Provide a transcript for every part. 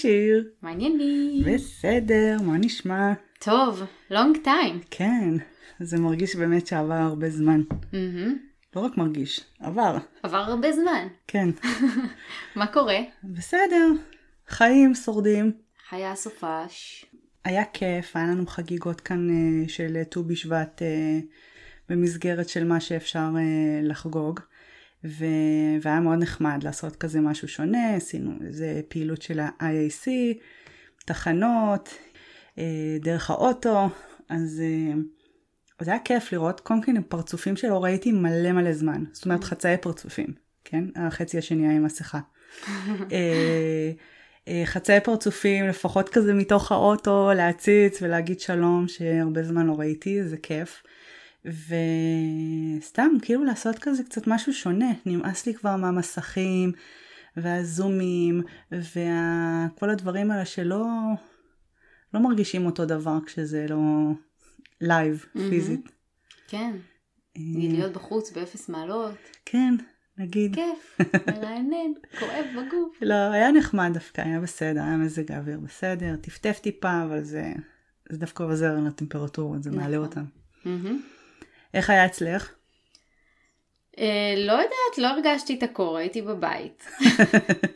שיר. מה העניינים? בסדר, מה נשמע? טוב, long time. כן, זה מרגיש באמת שעבר הרבה זמן. לא רק מרגיש, עבר. עבר הרבה זמן. כן. מה קורה? בסדר, חיים, שורדים. היה סופש. היה כיף, היה לנו חגיגות כאן אה, של ט"ו בשבט אה, במסגרת של מה שאפשר אה, לחגוג. ו... והיה מאוד נחמד לעשות כזה משהו שונה, עשינו איזה פעילות של ה-IAC, תחנות, אה, דרך האוטו, אז אה, זה היה כיף לראות, קודם כל פרצופים שלא ראיתי מלא מלא זמן, זאת אומרת חצאי פרצופים, כן? החצי השני היה עם מסכה. אה, אה, חצאי פרצופים, לפחות כזה מתוך האוטו, להציץ ולהגיד שלום, שהרבה זמן לא ראיתי, זה כיף. וסתם כאילו לעשות כזה קצת משהו שונה, נמאס לי כבר מהמסכים והזומים וכל הדברים האלה שלא לא מרגישים אותו דבר כשזה לא live, מהמם. פיזית. כן. אה, נגיד להיות בחוץ באפס מעלות. כן, נגיד. כיף, מרענן, כואב בגוף. לא, היה נחמד דווקא, היה בסדר, היה מזג האוויר בסדר, טפטף טיפה, אבל זה, זה דווקא עוזר לטמפרטורות, זה מעלה נכון. אותן. מהמם. איך היה אצלך? אה, לא יודעת, לא הרגשתי את הקור, הייתי בבית.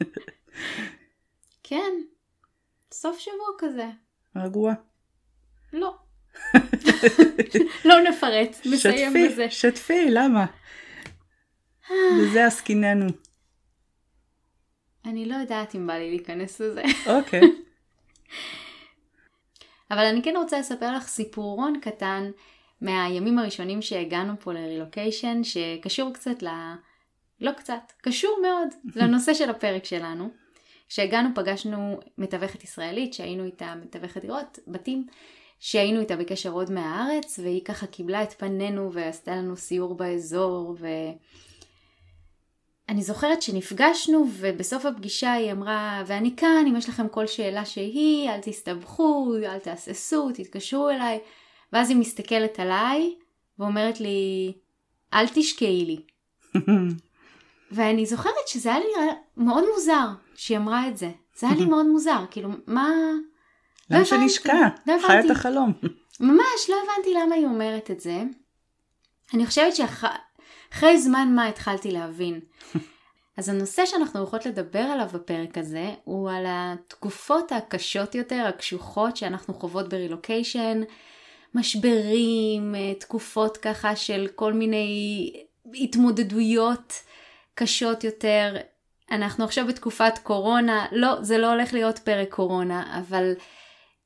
כן, סוף שבוע כזה. רגוע? לא. לא נפרט, נסיים שתפי, בזה. שתפי, למה? בזה עסקיננו. אני לא יודעת אם בא לי להיכנס לזה. אוקיי. אבל אני כן רוצה לספר לך סיפורון קטן מהימים הראשונים שהגענו פה לרילוקיישן, שקשור קצת ל... לא קצת, קשור מאוד לנושא של הפרק שלנו. כשהגענו פגשנו מתווכת ישראלית שהיינו איתה מתווכת דירות, בתים, שהיינו איתה בקשר עוד מהארץ, והיא ככה קיבלה את פנינו ועשתה לנו סיור באזור, ו... אני זוכרת שנפגשנו ובסוף הפגישה היא אמרה, ואני כאן, אם יש לכם כל שאלה שהיא, אל תסתבכו, אל תהססו, תתקשרו אליי. ואז היא מסתכלת עליי ואומרת לי, אל תשקעי לי. ואני זוכרת שזה היה לי מאוד מוזר שהיא אמרה את זה. זה היה לי מאוד מוזר, כאילו, מה... לא למה שנשקע? לא חי את הבנתי. החלום. ממש לא הבנתי למה היא אומרת את זה. אני חושבת שאחרי זמן מה התחלתי להבין. אז הנושא שאנחנו הולכות לדבר עליו בפרק הזה הוא על התקופות הקשות יותר, הקשוחות שאנחנו חוות ברילוקיישן, משברים, אה, תקופות ככה של כל מיני התמודדויות קשות יותר. אנחנו עכשיו בתקופת קורונה, לא, זה לא הולך להיות פרק קורונה, אבל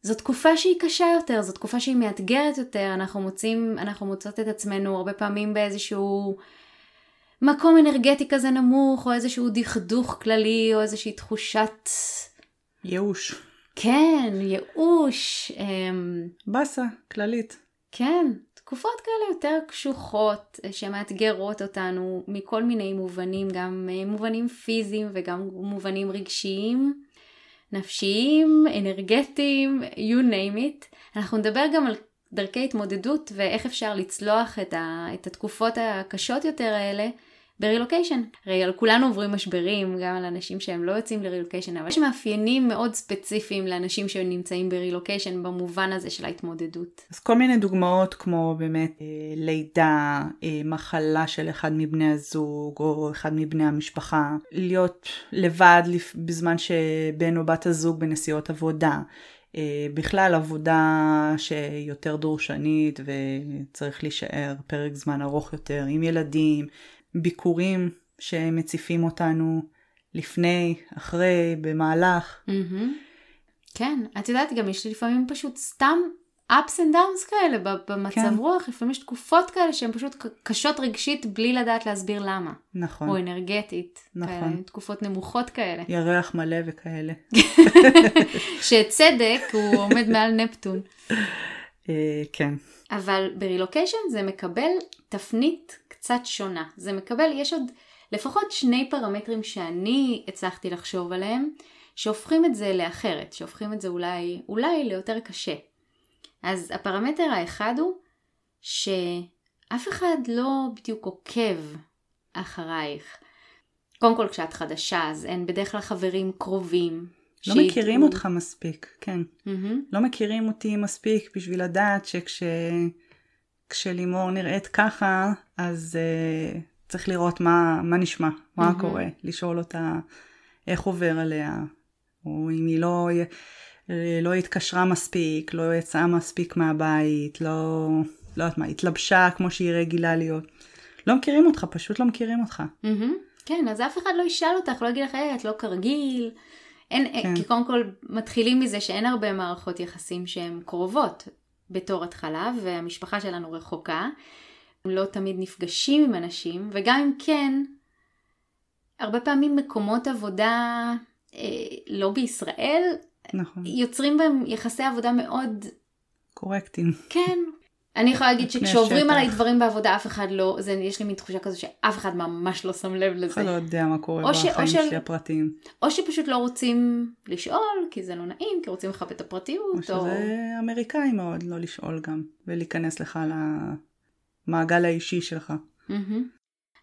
זו תקופה שהיא קשה יותר, זו תקופה שהיא מאתגרת יותר, אנחנו מוצאים, אנחנו מוצאות את עצמנו הרבה פעמים באיזשהו מקום אנרגטי כזה נמוך, או איזשהו דכדוך כללי, או איזושהי תחושת, ייאוש. כן, ייאוש, אמ, באסה, כללית. כן, תקופות כאלה יותר קשוחות, אה, שמאתגרות אותנו מכל מיני מובנים, גם אה, מובנים פיזיים וגם מובנים רגשיים, נפשיים, אנרגטיים, you name it. אנחנו נדבר גם על דרכי התמודדות ואיך אפשר לצלוח את, ה, את התקופות הקשות יותר האלה ברילוקיישן. הרי על כולנו עוברים משברים, גם על אנשים שהם לא יוצאים לרילוקיישן, אבל יש מאפיינים מאוד ספציפיים לאנשים שנמצאים ברילוקיישן במובן הזה של ההתמודדות. אז כל מיני דוגמאות כמו באמת אה, לידה, אה, מחלה של אחד מבני הזוג או אחד מבני המשפחה, להיות לבד לפ- בזמן שבן או בת הזוג בנסיעות עבודה. אה, בכלל עבודה שיותר דורשנית וצריך להישאר פרק זמן ארוך יותר עם ילדים, ביקורים שמציפים אותנו לפני, אחרי, במהלך. מהמם. כן, את יודעת, גם יש לי לפעמים פשוט סתם ups and downs כאלה במצב כן. רוח, לפעמים יש תקופות כאלה שהן פשוט קשות רגשית בלי לדעת להסביר למה, נכון. או אנרגטית, נכון. כאלה, תקופות נמוכות כאלה, ירח מלא וכאלה. שצדק הוא עומד מעל נפטון. אה, כן. אבל ברילוקיישן זה מקבל תפנית קצת שונה. זה מקבל, יש עוד לפחות שני פרמטרים שאני הצלחתי לחשוב עליהם, שהופכים את זה לאחרת, שהופכים את זה אולי, אולי ליותר קשה. אז הפרמטר האחד הוא שאף אחד לא בדיוק עוקב אחרייך. קודם כל כשאת חדשה אז אין בדרך כלל חברים קרובים. לא שידעו. מכירים אותך מספיק, כן. מהמם. לא מכירים אותי מספיק בשביל לדעת שכש... כשלימור נראית ככה, אז uh, צריך לראות מה, מה נשמע, מה מהמם. קורה, לשאול אותה איך עובר עליה, או אם היא לא, אה, לא התקשרה מספיק, לא יצאה מספיק מהבית, לא, לא יודעת מה, התלבשה כמו שהיא רגילה להיות. לא מכירים אותך, פשוט לא מכירים אותך. מהמם. כן, אז אף אחד לא ישאל אותך, לא יגיד לך, היי, את לא כרגיל. אין, כן. כן. כי קודם כל מתחילים מזה שאין הרבה מערכות יחסים שהן קרובות בתור התחלה, והמשפחה שלנו רחוקה. לא תמיד נפגשים עם אנשים, וגם אם כן, הרבה פעמים מקומות עבודה אה, לא בישראל, נכון, יוצרים בהם יחסי עבודה מאוד, קורקטים. כן. אני יכולה להגיד שכשעוברים. עליי דברים בעבודה אף אחד לא, זה, יש לי מין תחושה כזו שאף אחד ממש לא שם לב לזה. אתה לא יודע מה קורה או ש- או בחיים של- שלי הפרטיים. או שפשוט לא רוצים לשאול, כי זה לא נעים, כי רוצים לכבד את או הפרטיות, או... שזה אמריקאי מאוד לא לשאול גם, ולהיכנס לך למעגל האישי שלך.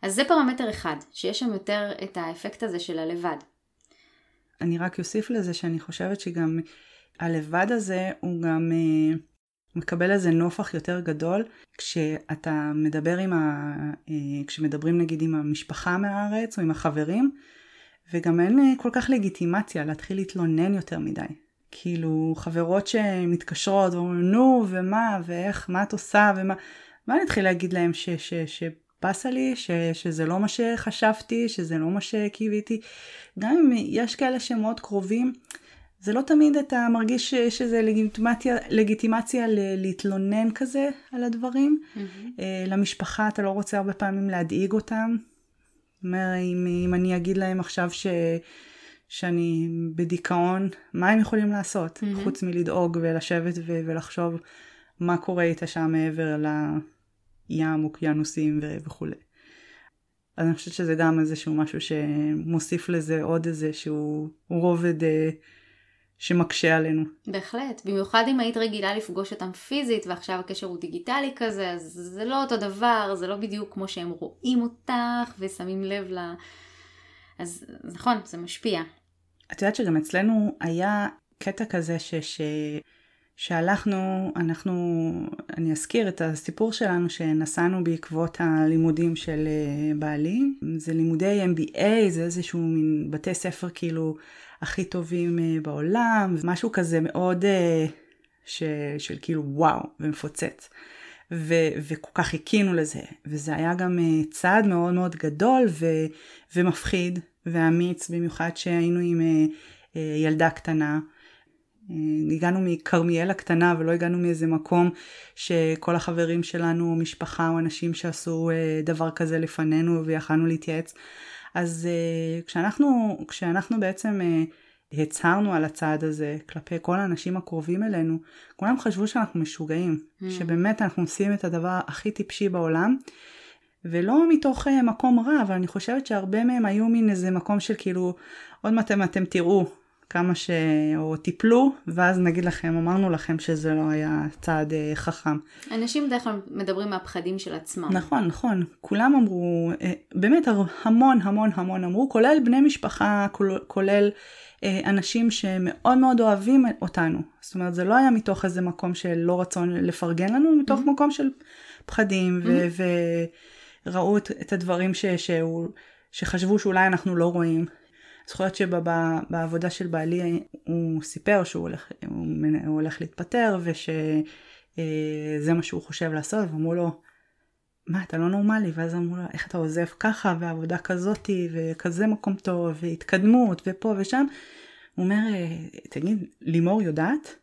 אז זה פרמטר אחד, שיש שם יותר את האפקט הזה של הלבד. אני רק אוסיף לזה שאני חושבת שגם הלבד הזה הוא גם אה, מקבל איזה נופח יותר גדול כשאתה מדבר עם ה... אה, כשמדברים נגיד עם המשפחה מהארץ או עם החברים וגם אין אה, כל כך לגיטימציה להתחיל להתלונן יותר מדי. כאילו חברות שמתקשרות ואומרים נו ומה ואיך מה את עושה ומה מה אני אתחיל להגיד להם ש... ש... ש... באסה לי, ש, שזה לא מה שחשבתי, שזה לא מה שקיוויתי. גם אם יש כאלה שהם מאוד קרובים, זה לא תמיד אתה מרגיש ש- שזה לגיטימציה, לגיטימציה ל- להתלונן כזה על הדברים. אה, למשפחה אתה לא רוצה הרבה פעמים להדאיג אותם. אומר, אם, אם אני אגיד להם עכשיו ש, שאני בדיכאון, מה הם יכולים לעשות? מהמם. חוץ מלדאוג ולשבת ו- ולחשוב מה קורה איתה שם מעבר לים, אוקיינוסים ו- וכולי. אז אני חושבת שזה גם איזשהו משהו שמוסיף לזה עוד איזשהו רובד אה, שמקשה עלינו. בהחלט, במיוחד אם היית רגילה לפגוש אותם פיזית ועכשיו הקשר הוא דיגיטלי כזה, אז זה לא אותו דבר, זה לא בדיוק כמו שהם רואים אותך ושמים לב ל... אז נכון, זה משפיע. את יודעת שגם אצלנו היה קטע כזה ש... ש... שהלכנו, אנחנו, אני אזכיר את הסיפור שלנו שנסענו בעקבות הלימודים של אה, בעלי. זה לימודי MBA, זה איזשהו מין בתי ספר כאילו הכי טובים אה, בעולם, משהו כזה מאוד אה, ש, של כאילו וואו, ומפוצץ. ו, וכל כך חיכינו לזה, וזה היה גם אה, צעד מאוד מאוד גדול ו, ומפחיד ואמיץ, במיוחד שהיינו עם ילדה קטנה. הגענו מכרמיאל הקטנה ולא הגענו מאיזה מקום שכל החברים שלנו, משפחה או אנשים שעשו דבר כזה לפנינו ויכלנו להתייעץ. אז אה, כשאנחנו, כשאנחנו בעצם אה, הצהרנו על הצעד הזה כלפי כל האנשים הקרובים אלינו, כולם חשבו שאנחנו משוגעים, Mm. שבאמת אנחנו עושים את הדבר הכי טיפשי בעולם. ולא מתוך אה, מקום רע, אבל אני חושבת שהרבה מהם היו מין איזה מקום של כאילו, עוד מעט אתם תראו כמה ש... או תיפלו, ואז נגיד לכם, אמרנו לכם שזה לא היה צעד אה, חכם. אנשים בדרך כלל מדברים מהפחדים של עצמם. נכון, נכון. כולם אמרו, אה, באמת המון המון המון אמרו, כולל בני משפחה, כולל, כולל אה, אנשים שמאוד מאוד אוהבים אותנו. זאת אומרת, זה לא היה מתוך איזה מקום של לא רצון לפרגן לנו, מתוך Mhm. מקום של פחדים, Mhm. וראו את, את הדברים ש, שהוא, שחשבו שאולי אנחנו לא רואים. זוכרת שבעבודה של בעלי הוא סיפר שהוא הולך, הוא, מנ- הוא הולך להתפטר ושזה מה שהוא חושב לעשות ואמרו לו מה אתה לא נורמלי ואז אמרו לו איך אתה עוזב ככה ועבודה כזאתי וכזה מקום טוב והתקדמות ופה ושם. הוא אומר "אה, תגיד לימור יודעת?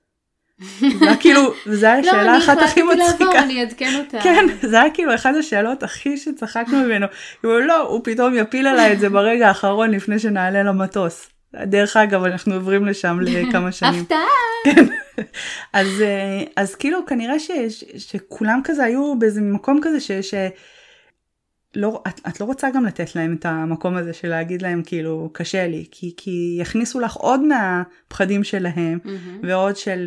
זה היה כאילו זה היה לא, השאלה אני אחת הכי החלטתי לעבור, מצחיקה. אני אעדכן אותה. כן, זה היה כאילו אחת השאלות הכי שצחקנו ממנו. כאילו לא, הוא פתאום יפיל עליי את זה ברגע האחרון לפני שנעלה למטוס. דרך אגב, אנחנו עוברים לשם לכמה שנים. הפתעה. אז, אה, אז כאילו כנראה ש, ש, שכולם כזה היו באיזה מקום כזה ש... ש לא, את, את לא רוצה גם לתת להם את המקום הזה של להגיד להם כאילו קשה לי, כי, כי יכניסו לך עוד מהפחדים שלהם, מהמם. ועוד של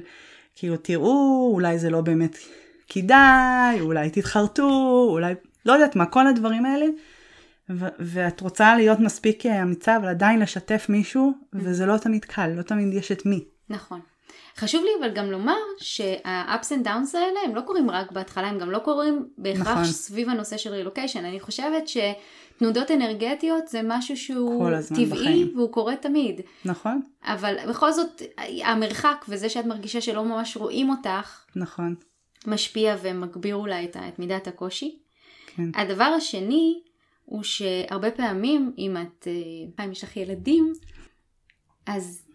כאילו תראו אולי זה לא באמת כדאי אולי תתחרטו אולי לא יודעת מה כל הדברים האלה. ו- ואת רוצה להיות מספיק אה, אמיצה, אבל עדיין לשתף מישהו, וזה לא תמיד קל, לא תמיד יש את מי. נכון. חשוב לי אבל גם לומר שה-ups and downs האלה הם לא קורים רק בהתחלה, הם גם לא קורים בהכרח נכון. סביב הנושא של רילוקיישן. אני חושבת שתנודות אנרגטיות זה משהו שהוא טבעי בחיים. והוא קורה תמיד. נכון? אבל בכל זאת המרחק וזה שאת מרגישה שלא ממש רואים אותך נכון. משפיע ומגביר אולי את, את מידת הקושי. כן. הדבר השני הוא שהרבה פעמים אם את, אה, אם יש לך ילדים, אז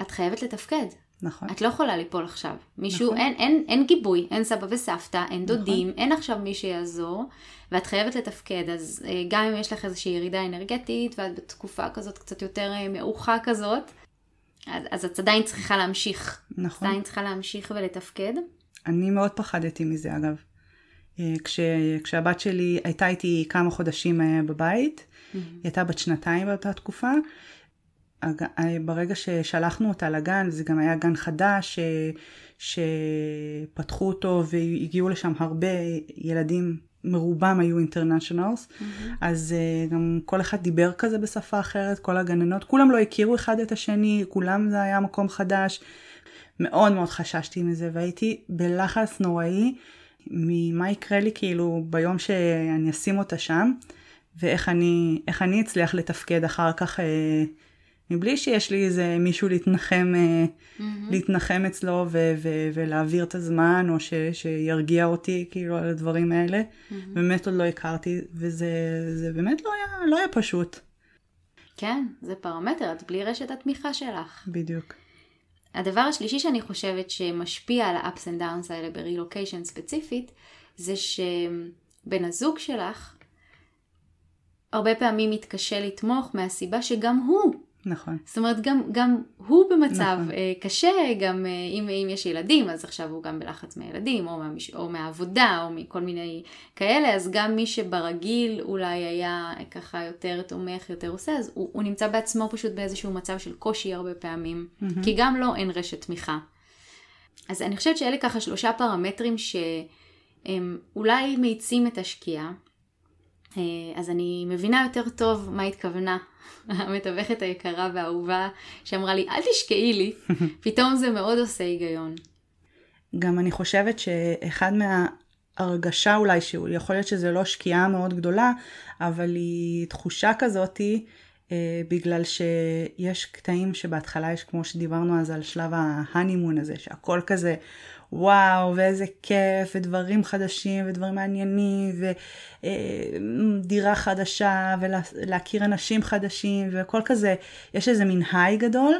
את חייבת לתפקד. נכון. את לא יכולה ליפול עכשיו. מישהו, נכון. אין, אין, אין גיבוי, אין סבא וסבתא, אין דודים, אין עכשיו מי שיעזור, ואת חייבת לתפקד. אז אה, גם אם יש לך איזושהי ירידה אנרגטית, ואת בתקופה כזאת קצת יותר אה, מעוכה כזאת, אז, אז את עדיין צריכה להמשיך. נכון. עדיין צריכה להמשיך ולתפקד. אני מאוד פחדתי מזה אגב. אה, כש, כשהבת שלי הייתה איתי כמה חודשים אה, בבית, היא הייתה בת שנתיים באותה תקופה. אה, ברגע ששלחנו אותה לגן, זה גם היה גן חדש, אה, שפתחו אותו והגיעו לשם הרבה ילדים, מרובם היו אינטרנשיונלס, אז אה, גם כל אחד דיבר כזה בשפה אחרת, כל הגננות, כולם לא הכירו אחד את השני, כולם זה היה מקום חדש. מאוד מאוד חששתי מזה והייתי בלחץ נוראי ממה יקרה לי כאילו ביום שאני אשים אותה שם ואיך אני, אני אצליח לתפקד אחר כך אה, מבלי שיש לי איזה מישהו להתנחם, אה, להתנחם אצלו ו- ו- ולהעביר את הזמן או ש- שירגיע אותי כאילו על הדברים האלה. באמת עוד לא הכרתי וזה זה באמת לא היה, לא היה פשוט. כן, זה פרמטר, את בלי רשת התמיכה שלך. בדיוק. הדבר השלישי שאני חושבת שמשפיע על ה-ups and downs האלה ברילוקיישן ספציפית, זה שבן הזוג שלך הרבה פעמים מתקשה לתמוך מהסיבה שגם הוא, נכון. זאת אומרת גם, גם הוא במצב נכון. אה, קשה, גם אה, אם, אם יש ילדים אז עכשיו הוא גם בלחץ מהילדים או, מהמש... או מהעבודה או מכל מיני כאלה, אז גם מי שברגיל אולי היה ככה יותר תומך, יותר עושה, אז הוא, הוא נמצא בעצמו פשוט באיזשהו מצב של קושי הרבה פעמים, כי גם לו אין רשת תמיכה. אז אני חושבת שאלה ככה שלושה פרמטרים שהם אולי מאיצים את השקיעה. אה, אז אני מבינה יותר טוב מה התכוונה המתווכת היקרה והאהובה שאמרה לי, אל תשקעי לי, פתאום זה מאוד עושה היגיון. גם אני חושבת שאחד מההרגשה אולי, שיכול להיות שזה לא שקיעה מאוד גדולה, אבל היא תחושה כזאתי, אה, בגלל שיש קטעים שבהתחלה יש, כמו שדיברנו אז על שלב ההנימון הזה, שהכל כזה וואו, ואיזה כיף, ודברים חדשים, ודברים מעניינים, ודירה חדשה, ולהכיר אנשים חדשים, והכל כזה, יש איזה מין היי גדול,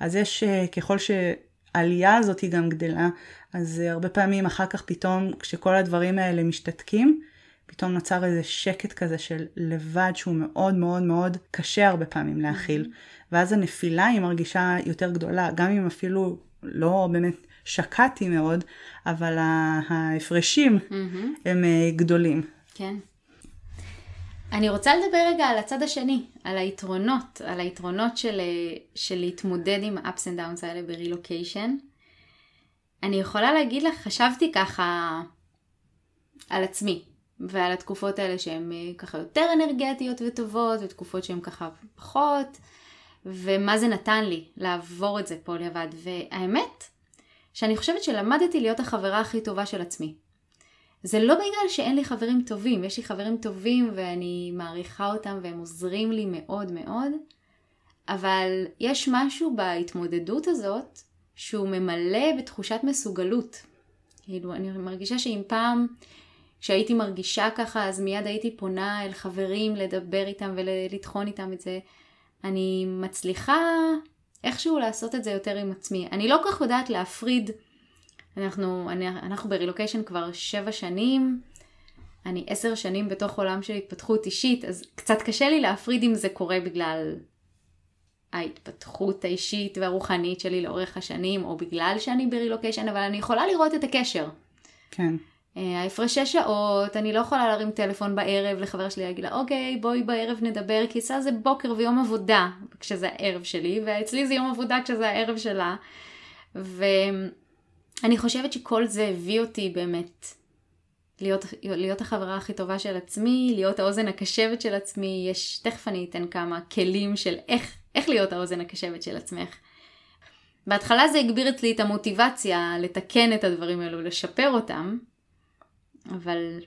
אז יש, אה, ככל שהעלייה הזאת היא גם גדלה, אז אה, הרבה פעמים אחר כך פתאום, כשכל הדברים האלה משתתקים, פתאום נוצר איזה שקט כזה של לבד שהוא מאוד מאוד מאוד קשה הרבה פעמים להכיל. ואז הנפילה היא מרגישה יותר גדולה, גם אם אפילו לא באמת שקעתי מאוד, אבל ההפרשים הם אה, גדולים. כן. אני רוצה לדבר רגע על הצד השני, על היתרונות, על היתרונות של, אה, של להתמודד עם ה-ups and downs האלה ברילוקיישן. אני יכולה להגיד לך, חשבתי ככה על עצמי, ועל התקופות האלה שהן אה, ככה יותר אנרגטיות וטובות, ותקופות שהן ככה פחות, ומה זה נתן לי לעבור את זה פה לבד. והאמת, שאני חושבת שלמדתי להיות החברה הכי טובה של עצמי. זה לא בגלל שאין לי חברים טובים, יש לי חברים טובים ואני מעריכה אותם והם עוזרים לי מאוד מאוד, אבל יש משהו בהתמודדות הזאת שהוא ממלא בתחושת מסוגלות. כאילו, אני מרגישה שאם פעם, כשהייתי מרגישה ככה, אז מיד הייתי פונה אל חברים לדבר איתם ולטחון איתם את זה. אני מצליחה איכשהו לעשות את זה יותר עם עצמי. אני לא כל כך יודעת להפריד. אנחנו, אני, אנחנו ברילוקיישן כבר שבע שנים, אני עשר שנים בתוך עולם של התפתחות אישית, אז קצת קשה לי להפריד אם זה קורה בגלל ההתפתחות האישית והרוחנית שלי לאורך השנים, או בגלל שאני ברילוקיישן, אבל אני יכולה לראות את הקשר. כן. אה, ההפרשי שעות, אני לא יכולה להרים טלפון בערב לחבר שלי להגיד לה, אוקיי, בואי בערב נדבר, כי אצלה זה בוקר ויום עבודה כשזה הערב שלי, ואצלי זה יום עבודה כשזה הערב שלה. ואני חושבת שכל זה הביא אותי באמת להיות, להיות החברה הכי טובה של עצמי, להיות האוזן הקשבת של עצמי, יש, תכף אני אתן כמה כלים של איך, איך להיות האוזן הקשבת של עצמך. בהתחלה זה הגביר אצלי את המוטיבציה לתקן את הדברים האלו, לשפר אותם, אבל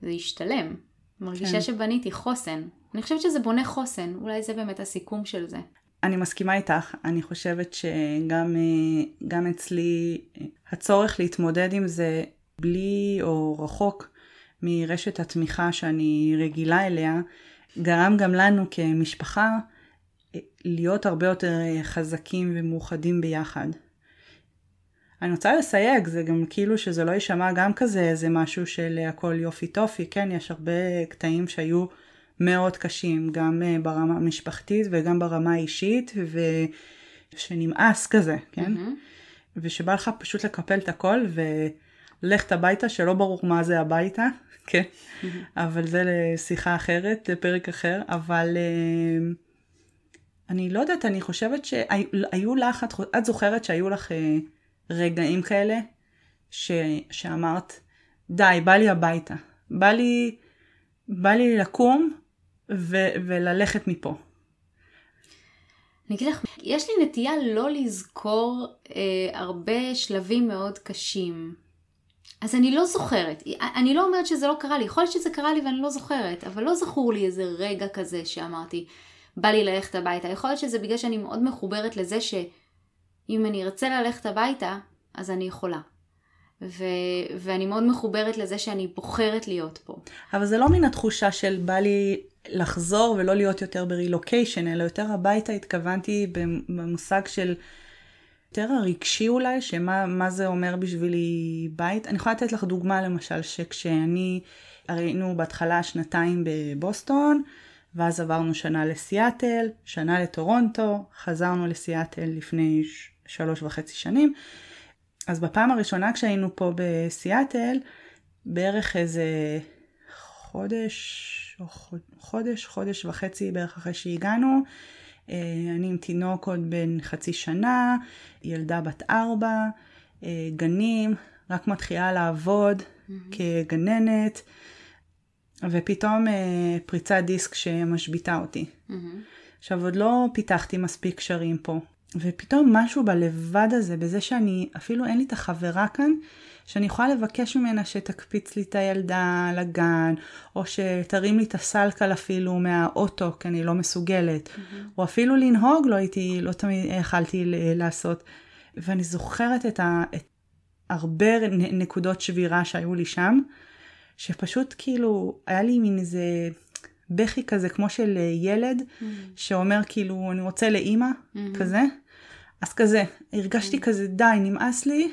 זה השתלם. מרגישה כן. שבניתי חוסן. אני חושבת שזה בונה חוסן, אולי זה באמת הסיכום של זה. אני מסכימה איתך, אני חושבת שגם גם אצלי הצורך להתמודד עם זה בלי או רחוק מרשת התמיכה שאני רגילה אליה, גרם גם לנו כמשפחה להיות הרבה יותר חזקים ומאוחדים ביחד. אני רוצה לסייג, זה גם כאילו שזה לא יישמע גם כזה איזה משהו של הכל יופי טופי, כן, יש הרבה קטעים שהיו מאוד קשים, גם אה, ברמה המשפחתית וגם ברמה האישית, ושנמאס כזה, כן? Mm-hmm. ושבא לך פשוט לקפל את הכל ולכת הביתה, שלא ברור מה זה הביתה, כן? Mm-hmm. אבל זה לשיחה אחרת, לפרק אחר, אבל אה, אני לא יודעת, אני חושבת שהיו לך, את זוכרת שהיו לך אה, רגעים כאלה, ש, שאמרת, די, בא לי הביתה, בא לי, בא לי לקום ו- וללכת מפה. אני אגיד לך, יש לי נטייה לא לזכור אה, הרבה שלבים מאוד קשים. אז אני לא זוכרת. אני לא אומרת שזה לא קרה לי, יכול להיות שזה קרה לי ואני לא זוכרת, אבל לא זכור לי איזה רגע כזה שאמרתי, בא לי ללכת הביתה. יכול להיות שזה בגלל שאני מאוד מחוברת לזה שאם אני ארצה ללכת הביתה, אז אני יכולה. ו- ואני מאוד מחוברת לזה שאני בוחרת להיות פה. אבל זה לא מן התחושה של בא לי לחזור ולא להיות יותר ברילוקיישן, אלא יותר הביתה התכוונתי במושג של יותר הרגשי אולי, שמה זה אומר בשבילי בית. אני יכולה לתת לך דוגמה למשל, שכשאני, הרי היינו בהתחלה שנתיים בבוסטון, ואז עברנו שנה לסיאטל, שנה לטורונטו, חזרנו לסיאטל לפני שלוש וחצי שנים. אז בפעם הראשונה כשהיינו פה בסיאטל, בערך איזה חודש, או חודש, חודש וחצי בערך אחרי שהגענו. אה, אני עם תינוק עוד בן חצי שנה, ילדה בת ארבע, אה, גנים, רק מתחילה לעבוד mm-hmm. כגננת, ופתאום אה, פריצת דיסק שמשביתה אותי. Mm-hmm. עכשיו עוד לא פיתחתי מספיק קשרים פה, ופתאום משהו בלבד הזה, בזה שאני, אפילו אין לי את החברה כאן, שאני יכולה לבקש ממנה שתקפיץ לי את הילדה לגן, או שתרים לי את הסלקל אפילו מהאוטו, כי אני לא מסוגלת, mm-hmm. או אפילו לנהוג לא הייתי, לא תמיד יכלתי לעשות. ואני זוכרת את, ה, את הרבה נקודות שבירה שהיו לי שם, שפשוט כאילו, היה לי מין איזה בכי כזה, כמו של ילד, mm-hmm. שאומר כאילו, אני רוצה לאימא, mm-hmm. כזה. אז כזה, הרגשתי mm-hmm. כזה, די, נמאס לי,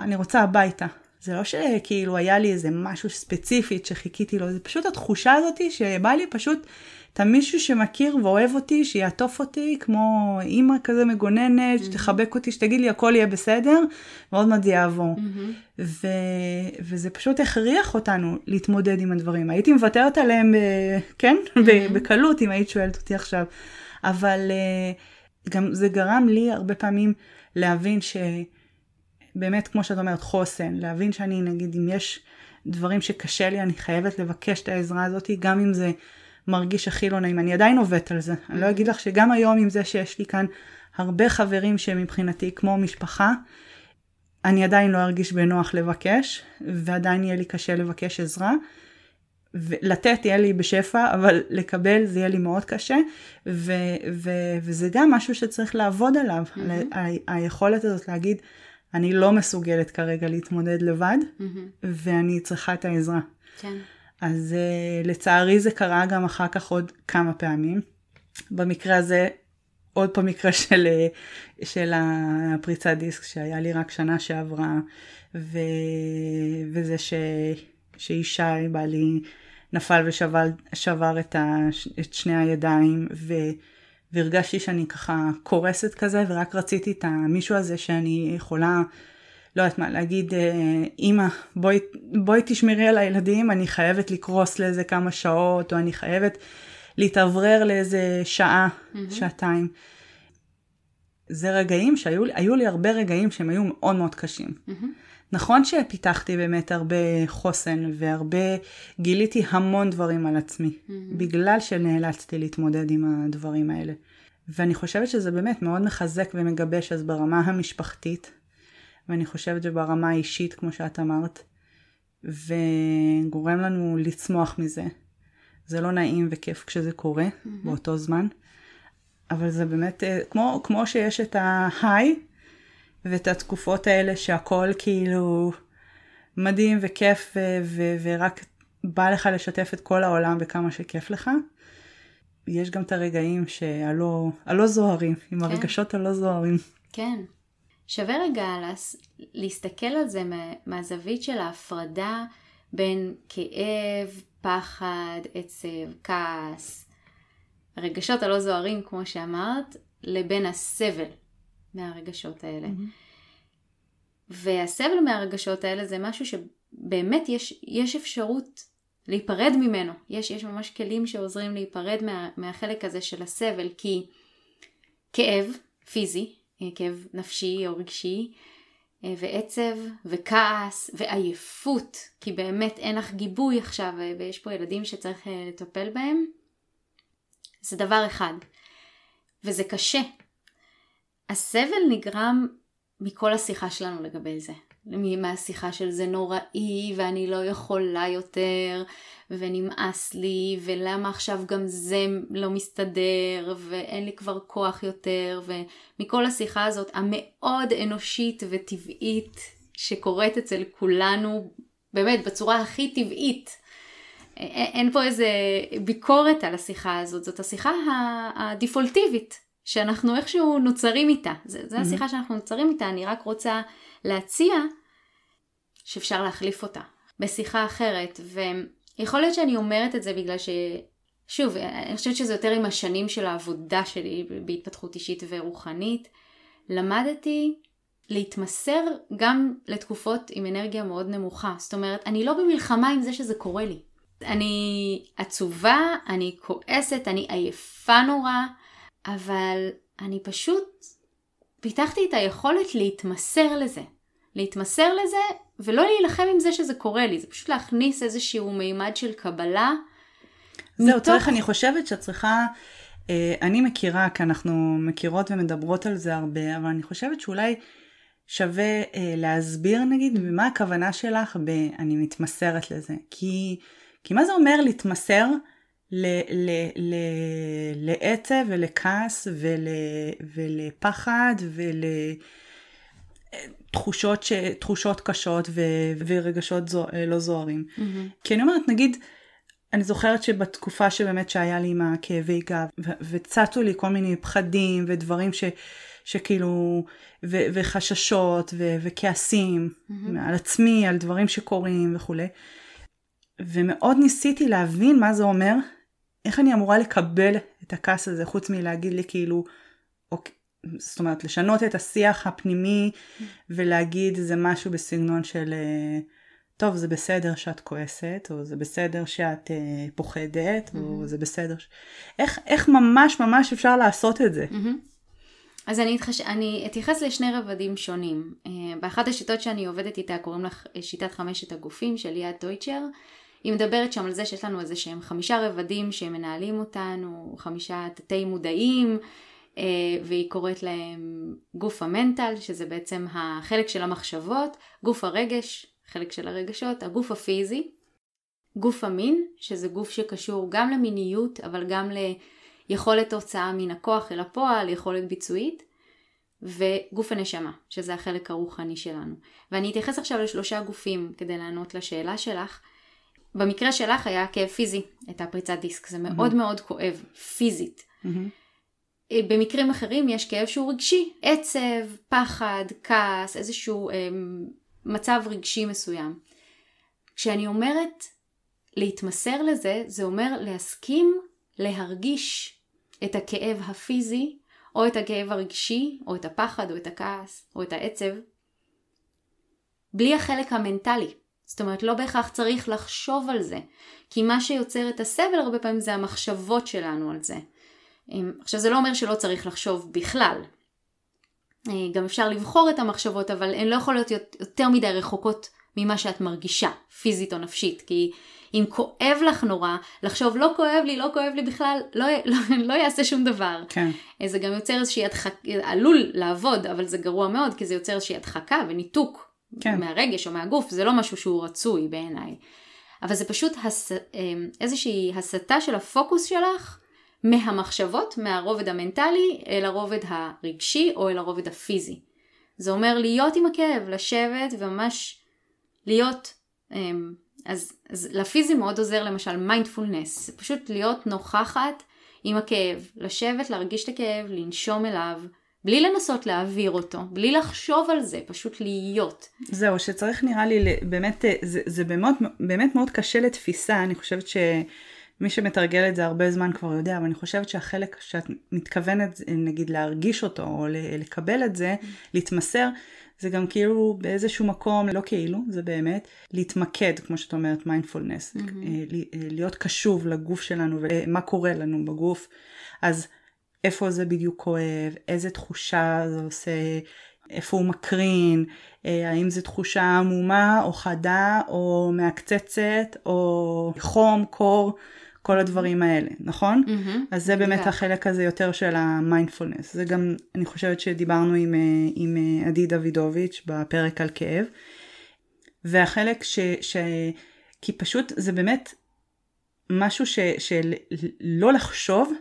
אני רוצה הביתה. זה לא שכאילו היה לי איזה משהו ספציפית שחיכיתי לו, זה פשוט התחושה הזאתי שבא לי פשוט את המישהו שמכיר ואוהב אותי, שיעטוף אותי, כמו אימא כזה מגוננת, mm-hmm. שתחבק אותי, שתגיד לי הכל יהיה בסדר, ועוד מעט זה יעבור. Mm-hmm. ו... וזה פשוט הכריח אותנו להתמודד עם הדברים. הייתי מוותרת עליהם, כן, mm-hmm. בקלות, אם היית שואלת אותי עכשיו. אבל אה, גם זה גרם לי הרבה פעמים להבין ש... באמת, כמו שאת אומרת, חוסן, להבין שאני, נגיד, אם יש דברים שקשה לי, אני חייבת לבקש את העזרה הזאת, גם אם זה מרגיש הכי לא נעים. אני עדיין עובדת על זה. אני לא אגיד לך שגם היום עם זה שיש לי כאן הרבה חברים שמבחינתי כמו משפחה, אני עדיין לא ארגיש בנוח לבקש, ועדיין יהיה לי קשה לבקש עזרה. לתת יהיה לי בשפע, אבל לקבל זה יהיה לי מאוד קשה, ו- ו- וזה גם משהו שצריך לעבוד עליו, mm-hmm. ה- היכולת הזאת להגיד, אני לא מסוגלת כרגע להתמודד לבד, mm-hmm. ואני צריכה את העזרה. כן. אז uh, לצערי זה קרה גם אחר כך עוד כמה פעמים. במקרה הזה, עוד פעם מקרה של, אה, של הפריצת דיסק שהיה לי רק שנה שעברה, ו, וזה ש, שישי בעלי נפל ושבר את, ה, את שני הידיים, ו... והרגשתי שאני ככה קורסת כזה, ורק רציתי את המישהו הזה שאני יכולה, לא יודעת מה, להגיד, אימא, אה, בואי, בואי תשמרי על הילדים, אני חייבת לקרוס לאיזה כמה שעות, או אני חייבת להתאוורר לאיזה שעה, mm-hmm. שעתיים. זה רגעים שהיו לי, היו לי הרבה רגעים שהם היו מאוד מאוד קשים. Mm-hmm. נכון שפיתחתי באמת הרבה חוסן והרבה, גיליתי המון דברים על עצמי, mm-hmm. בגלל שנאלצתי להתמודד עם הדברים האלה. ואני חושבת שזה באמת מאוד מחזק ומגבש אז ברמה המשפחתית, ואני חושבת שברמה האישית, כמו שאת אמרת, וגורם לנו לצמוח מזה. זה לא נעים וכיף כשזה קורה mm-hmm. באותו זמן, אבל זה באמת, אה, כמו, כמו שיש את ההיי, ואת התקופות האלה שהכל כאילו מדהים וכיף ו- ו- ורק בא לך לשתף את כל העולם וכמה שכיף לך. יש גם את הרגעים שהלא הלא זוהרים, עם כן. הרגשות הלא זוהרים. כן. שווה רגע להס... להסתכל על זה מה... מהזווית של ההפרדה בין כאב, פחד, עצב, כעס, הרגשות הלא זוהרים כמו שאמרת, לבין הסבל מהרגשות האלה. Mm-hmm. והסבל מהרגשות האלה זה משהו שבאמת יש, יש אפשרות להיפרד ממנו. יש, יש ממש כלים שעוזרים להיפרד מה, מהחלק הזה של הסבל, כי כאב פיזי, אה, כאב נפשי או רגשי, אה, ועצב וכעס ועייפות, כי באמת אין לך גיבוי עכשיו ויש פה ילדים שצריך אה, לטפל בהם, זה דבר אחד. וזה קשה, הסבל נגרם מכל השיחה שלנו לגבי זה. מהשיחה של זה נוראי ואני לא יכולה יותר ונמאס לי ולמה עכשיו גם זה לא מסתדר ואין לי כבר כוח יותר ומכל השיחה הזאת המאוד אנושית וטבעית שקורית אצל כולנו באמת בצורה הכי טבעית. אין פה איזה ביקורת על השיחה הזאת, זאת השיחה הדיפולטיבית שאנחנו איכשהו נוצרים איתה. זה, זה mm-hmm. השיחה שאנחנו נוצרים איתה, אני רק רוצה להציע שאפשר להחליף אותה בשיחה אחרת. ויכול להיות שאני אומרת את זה בגלל ש... שוב, אני חושבת שזה יותר עם השנים של העבודה שלי בהתפתחות אישית ורוחנית. למדתי להתמסר גם לתקופות עם אנרגיה מאוד נמוכה. זאת אומרת, אני לא במלחמה עם זה שזה קורה לי. אני עצובה, אני כועסת, אני עייפה נורא, אבל אני פשוט פיתחתי את היכולת להתמסר לזה. להתמסר לזה ולא להילחם עם זה שזה קורה לי, זה פשוט להכניס איזשהו מימד של קבלה. זהו, מתוך... צריך, אני חושבת שאת צריכה, אה, אני מכירה, כי אנחנו מכירות ומדברות על זה הרבה, אבל אני חושבת שאולי שווה אה, להסביר נגיד, מה הכוונה שלך ב- אני מתמסרת לזה. כי, כי מה זה אומר להתמסר? לעצב ולכעס ול, ולפחד ולתחושות ש, תחושות קשות ו, ורגשות זו, לא זוהרים. Mm-hmm. כי אני אומרת, נגיד, אני זוכרת שבתקופה שבאמת שהיה לי עם הכאבי גב, וצצו לי כל מיני פחדים ודברים ש, שכאילו, ו, וחששות ו, וכעסים mm-hmm. על עצמי, על דברים שקורים וכולי. ומאוד ניסיתי להבין מה זה אומר איך אני אמורה לקבל את הכעס הזה חוץ מלהגיד לי כאילו, אוקיי, זאת אומרת לשנות את השיח הפנימי ולהגיד זה משהו בסגנון של אה, טוב זה בסדר שאת כועסת או זה בסדר שאת uh, פוחדת mm-hmm. או זה בסדר ש... איך, איך ממש ממש אפשר לעשות את זה. Mm-hmm. אז אני, אתחש... אני אתייחס לשני רבדים שונים. Uh, באחת השיטות שאני עובדת איתה קוראים לך שיטת חמשת הגופים של ליאת דויטשר. היא מדברת שם על זה שיש לנו איזה שהם חמישה רבדים שמנהלים אותנו, חמישה תתי מודעים, אה, והיא קוראת להם גוף המנטל, שזה בעצם החלק של המחשבות, גוף הרגש, חלק של הרגשות, הגוף הפיזי, גוף המין, שזה גוף שקשור גם למיניות, אבל גם ליכולת הוצאה מן הכוח אל הפועל, יכולת ביצועית, וגוף הנשמה, שזה החלק הרוחני שלנו. ואני אתייחס עכשיו לשלושה גופים כדי לענות לשאלה שלך. במקרה שלך היה כאב פיזי, את הפריצת דיסק, זה מאוד mm-hmm. מאוד כואב, פיזית. Mm-hmm. במקרים אחרים יש כאב שהוא רגשי, עצב, פחד, כעס, איזשהו אה, מצב רגשי מסוים. כשאני אומרת להתמסר לזה, זה אומר להסכים להרגיש את הכאב הפיזי, או את הכאב הרגשי, או את הפחד, או את הכעס, או את העצב, בלי החלק המנטלי. זאת אומרת, לא בהכרח צריך לחשוב על זה, כי מה שיוצר את הסבל הרבה פעמים זה המחשבות שלנו על זה. עכשיו זה לא אומר שלא צריך לחשוב בכלל, גם אפשר לבחור את המחשבות, אבל הן לא יכולות להיות יותר מדי רחוקות ממה שאת מרגישה, פיזית או נפשית. כי אם כואב לך נורא, לחשוב לא כואב לי, לא כואב לי בכלל, לא, לא, לא יעשה שום דבר. כן. זה גם יוצר איזושהי הדחקה, עלול לעבוד, אבל זה גרוע מאוד, כי זה יוצר איזושהי הדחקה וניתוק כן. מהרגש או מהגוף, זה לא משהו שהוא רצוי בעיניי. אבל זה פשוט הס... אמ, איזושהי הסטה של הפוקוס שלך מהמחשבות, מהרובד המנטלי, אל הרובד הרגשי או אל הרובד הפיזי. זה אומר להיות עם הכאב, לשבת וממש להיות, אמ, אז, אז לפיזי מאוד עוזר למשל מיינדפולנס, פשוט להיות נוכחת עם הכאב, לשבת, להרגיש את הכאב, לנשום אליו, בלי לנסות להעביר אותו, בלי לחשוב על זה, פשוט להיות. זהו, שצריך נראה לי, באמת, זה, זה באמת, באמת מאוד קשה לתפיסה, אני חושבת שמי שמתרגל את זה הרבה זמן כבר יודע, אבל אני חושבת שהחלק שאת מתכוונת, נגיד, להרגיש אותו, או לקבל את זה, להתמסר, זה גם כאילו באיזשהו מקום, לא כאילו, זה באמת, להתמקד, כמו שאת אומרת, מיינדפולנס, mm-hmm. להיות קשוב לגוף שלנו ומה קורה לנו בגוף. אז איפה זה בדיוק כואב, איזה תחושה זה עושה, איפה הוא מקרין, אה, האם זו תחושה עמומה או חדה או מעקצצת או חום, קור, כל הדברים האלה, נכון? Mm-hmm. אז זה באמת yeah. החלק הזה יותר של המיינדפולנס. זה גם, אני חושבת שדיברנו עם, אה, עם אה, עדי דוידוביץ' בפרק על כאב. והחלק ש... ש... כי פשוט זה באמת משהו ש... של לא לחשוב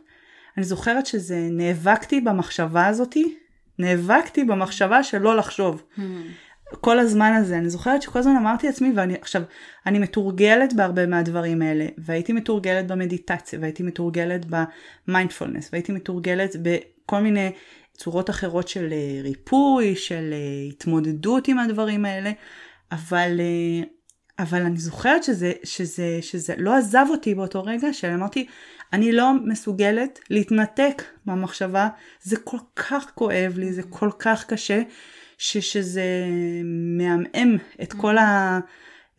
אני זוכרת שזה, נאבקתי במחשבה הזאתי, נאבקתי במחשבה של לא לחשוב. Hmm. כל הזמן הזה, אני זוכרת שכל הזמן אמרתי לעצמי, ואני עכשיו, אני מתורגלת בהרבה מהדברים האלה, והייתי מתורגלת במדיטציה, והייתי מתורגלת במיינדפולנס, והייתי מתורגלת בכל מיני צורות אחרות של אה, ריפוי, של אה, התמודדות עם הדברים האלה, אבל, אה, אבל אני זוכרת שזה, שזה, שזה לא עזב אותי באותו רגע, שאמרתי, אני לא מסוגלת להתנתק מהמחשבה, זה כל כך כואב לי, זה כל כך קשה, ש, שזה מעמעם את כל, ה,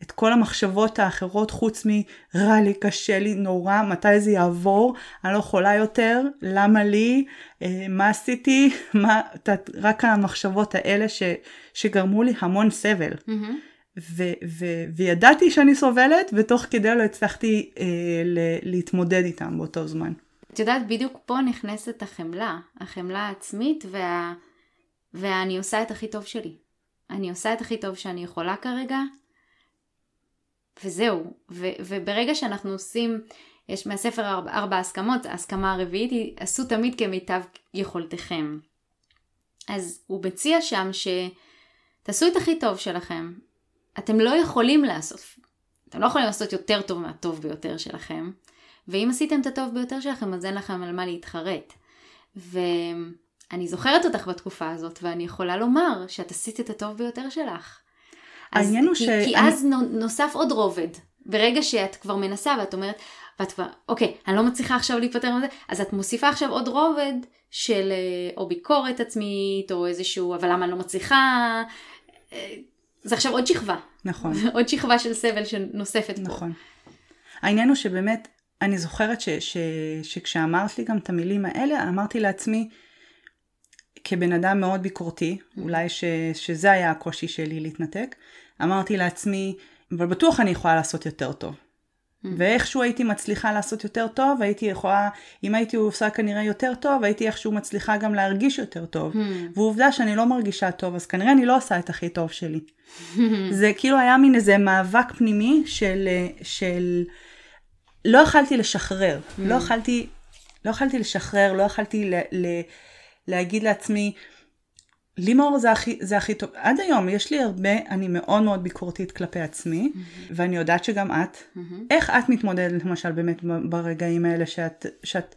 את כל המחשבות האחרות חוץ מרע לי, קשה לי, נורא, מתי זה יעבור, אני לא יכולה יותר, למה לי, אה, מה עשיתי, מה, רק המחשבות האלה ש, שגרמו לי המון סבל. Mm-hmm. ו- ו- וידעתי שאני סובלת, ותוך כדי לא הצלחתי אה, ל- להתמודד איתם באותו זמן. את יודעת, בדיוק פה נכנסת החמלה, החמלה העצמית, וה... ואני עושה את הכי טוב שלי. אני עושה את הכי טוב שאני יכולה כרגע, וזהו. ו- וברגע שאנחנו עושים, יש מהספר ארבע, ארבע הסכמות, ההסכמה הרביעית היא, עשו תמיד כמיטב יכולתכם. אז הוא מציע שם שתעשו את הכי טוב שלכם, אתם לא יכולים לעשות, אתם לא יכולים לעשות יותר טוב מהטוב ביותר שלכם, ואם עשיתם את הטוב ביותר שלכם, אז אין לכם על מה להתחרט. ואני זוכרת אותך בתקופה הזאת, ואני יכולה לומר שאת עשית את הטוב ביותר שלך. העניין הוא ש... כי אני... אז נוסף עוד רובד. ברגע שאת כבר מנסה ואת אומרת, ואת כבר, אוקיי, אני לא מצליחה עכשיו להיפטר מזה, אז את מוסיפה עכשיו עוד רובד של אה, או ביקורת עצמית, או איזשהו, אבל למה אני לא מצליחה, אה, זה עכשיו עוד שכבה. נכון. עוד שכבה של סבל שנוספת נכון. פה. נכון. העניין הוא שבאמת, אני זוכרת ש, ש, שכשאמרת לי גם את המילים האלה, אמרתי לעצמי, כבן אדם מאוד ביקורתי, mm-hmm. אולי ש, שזה היה הקושי שלי להתנתק, אמרתי לעצמי, אבל בטוח אני יכולה לעשות יותר טוב. Mm. ואיכשהו הייתי מצליחה לעשות יותר טוב, הייתי יכולה, אם הייתי עושה כנראה יותר טוב, הייתי איכשהו מצליחה גם להרגיש יותר טוב. Mm. ועובדה שאני לא מרגישה טוב, אז כנראה אני לא עושה את הכי טוב שלי. זה כאילו היה מין איזה מאבק פנימי של, של לא יכלתי לשחרר, mm. לא יכלתי, לא יכלתי לשחרר, לא יכלתי ל, ל, להגיד לעצמי, לימור זה הכי, זה הכי טוב. עד היום יש לי הרבה, אני מאוד מאוד ביקורתית כלפי עצמי, mm-hmm. ואני יודעת שגם את. Mm-hmm. איך את מתמודדת למשל באמת ברגעים האלה שאת, שאת,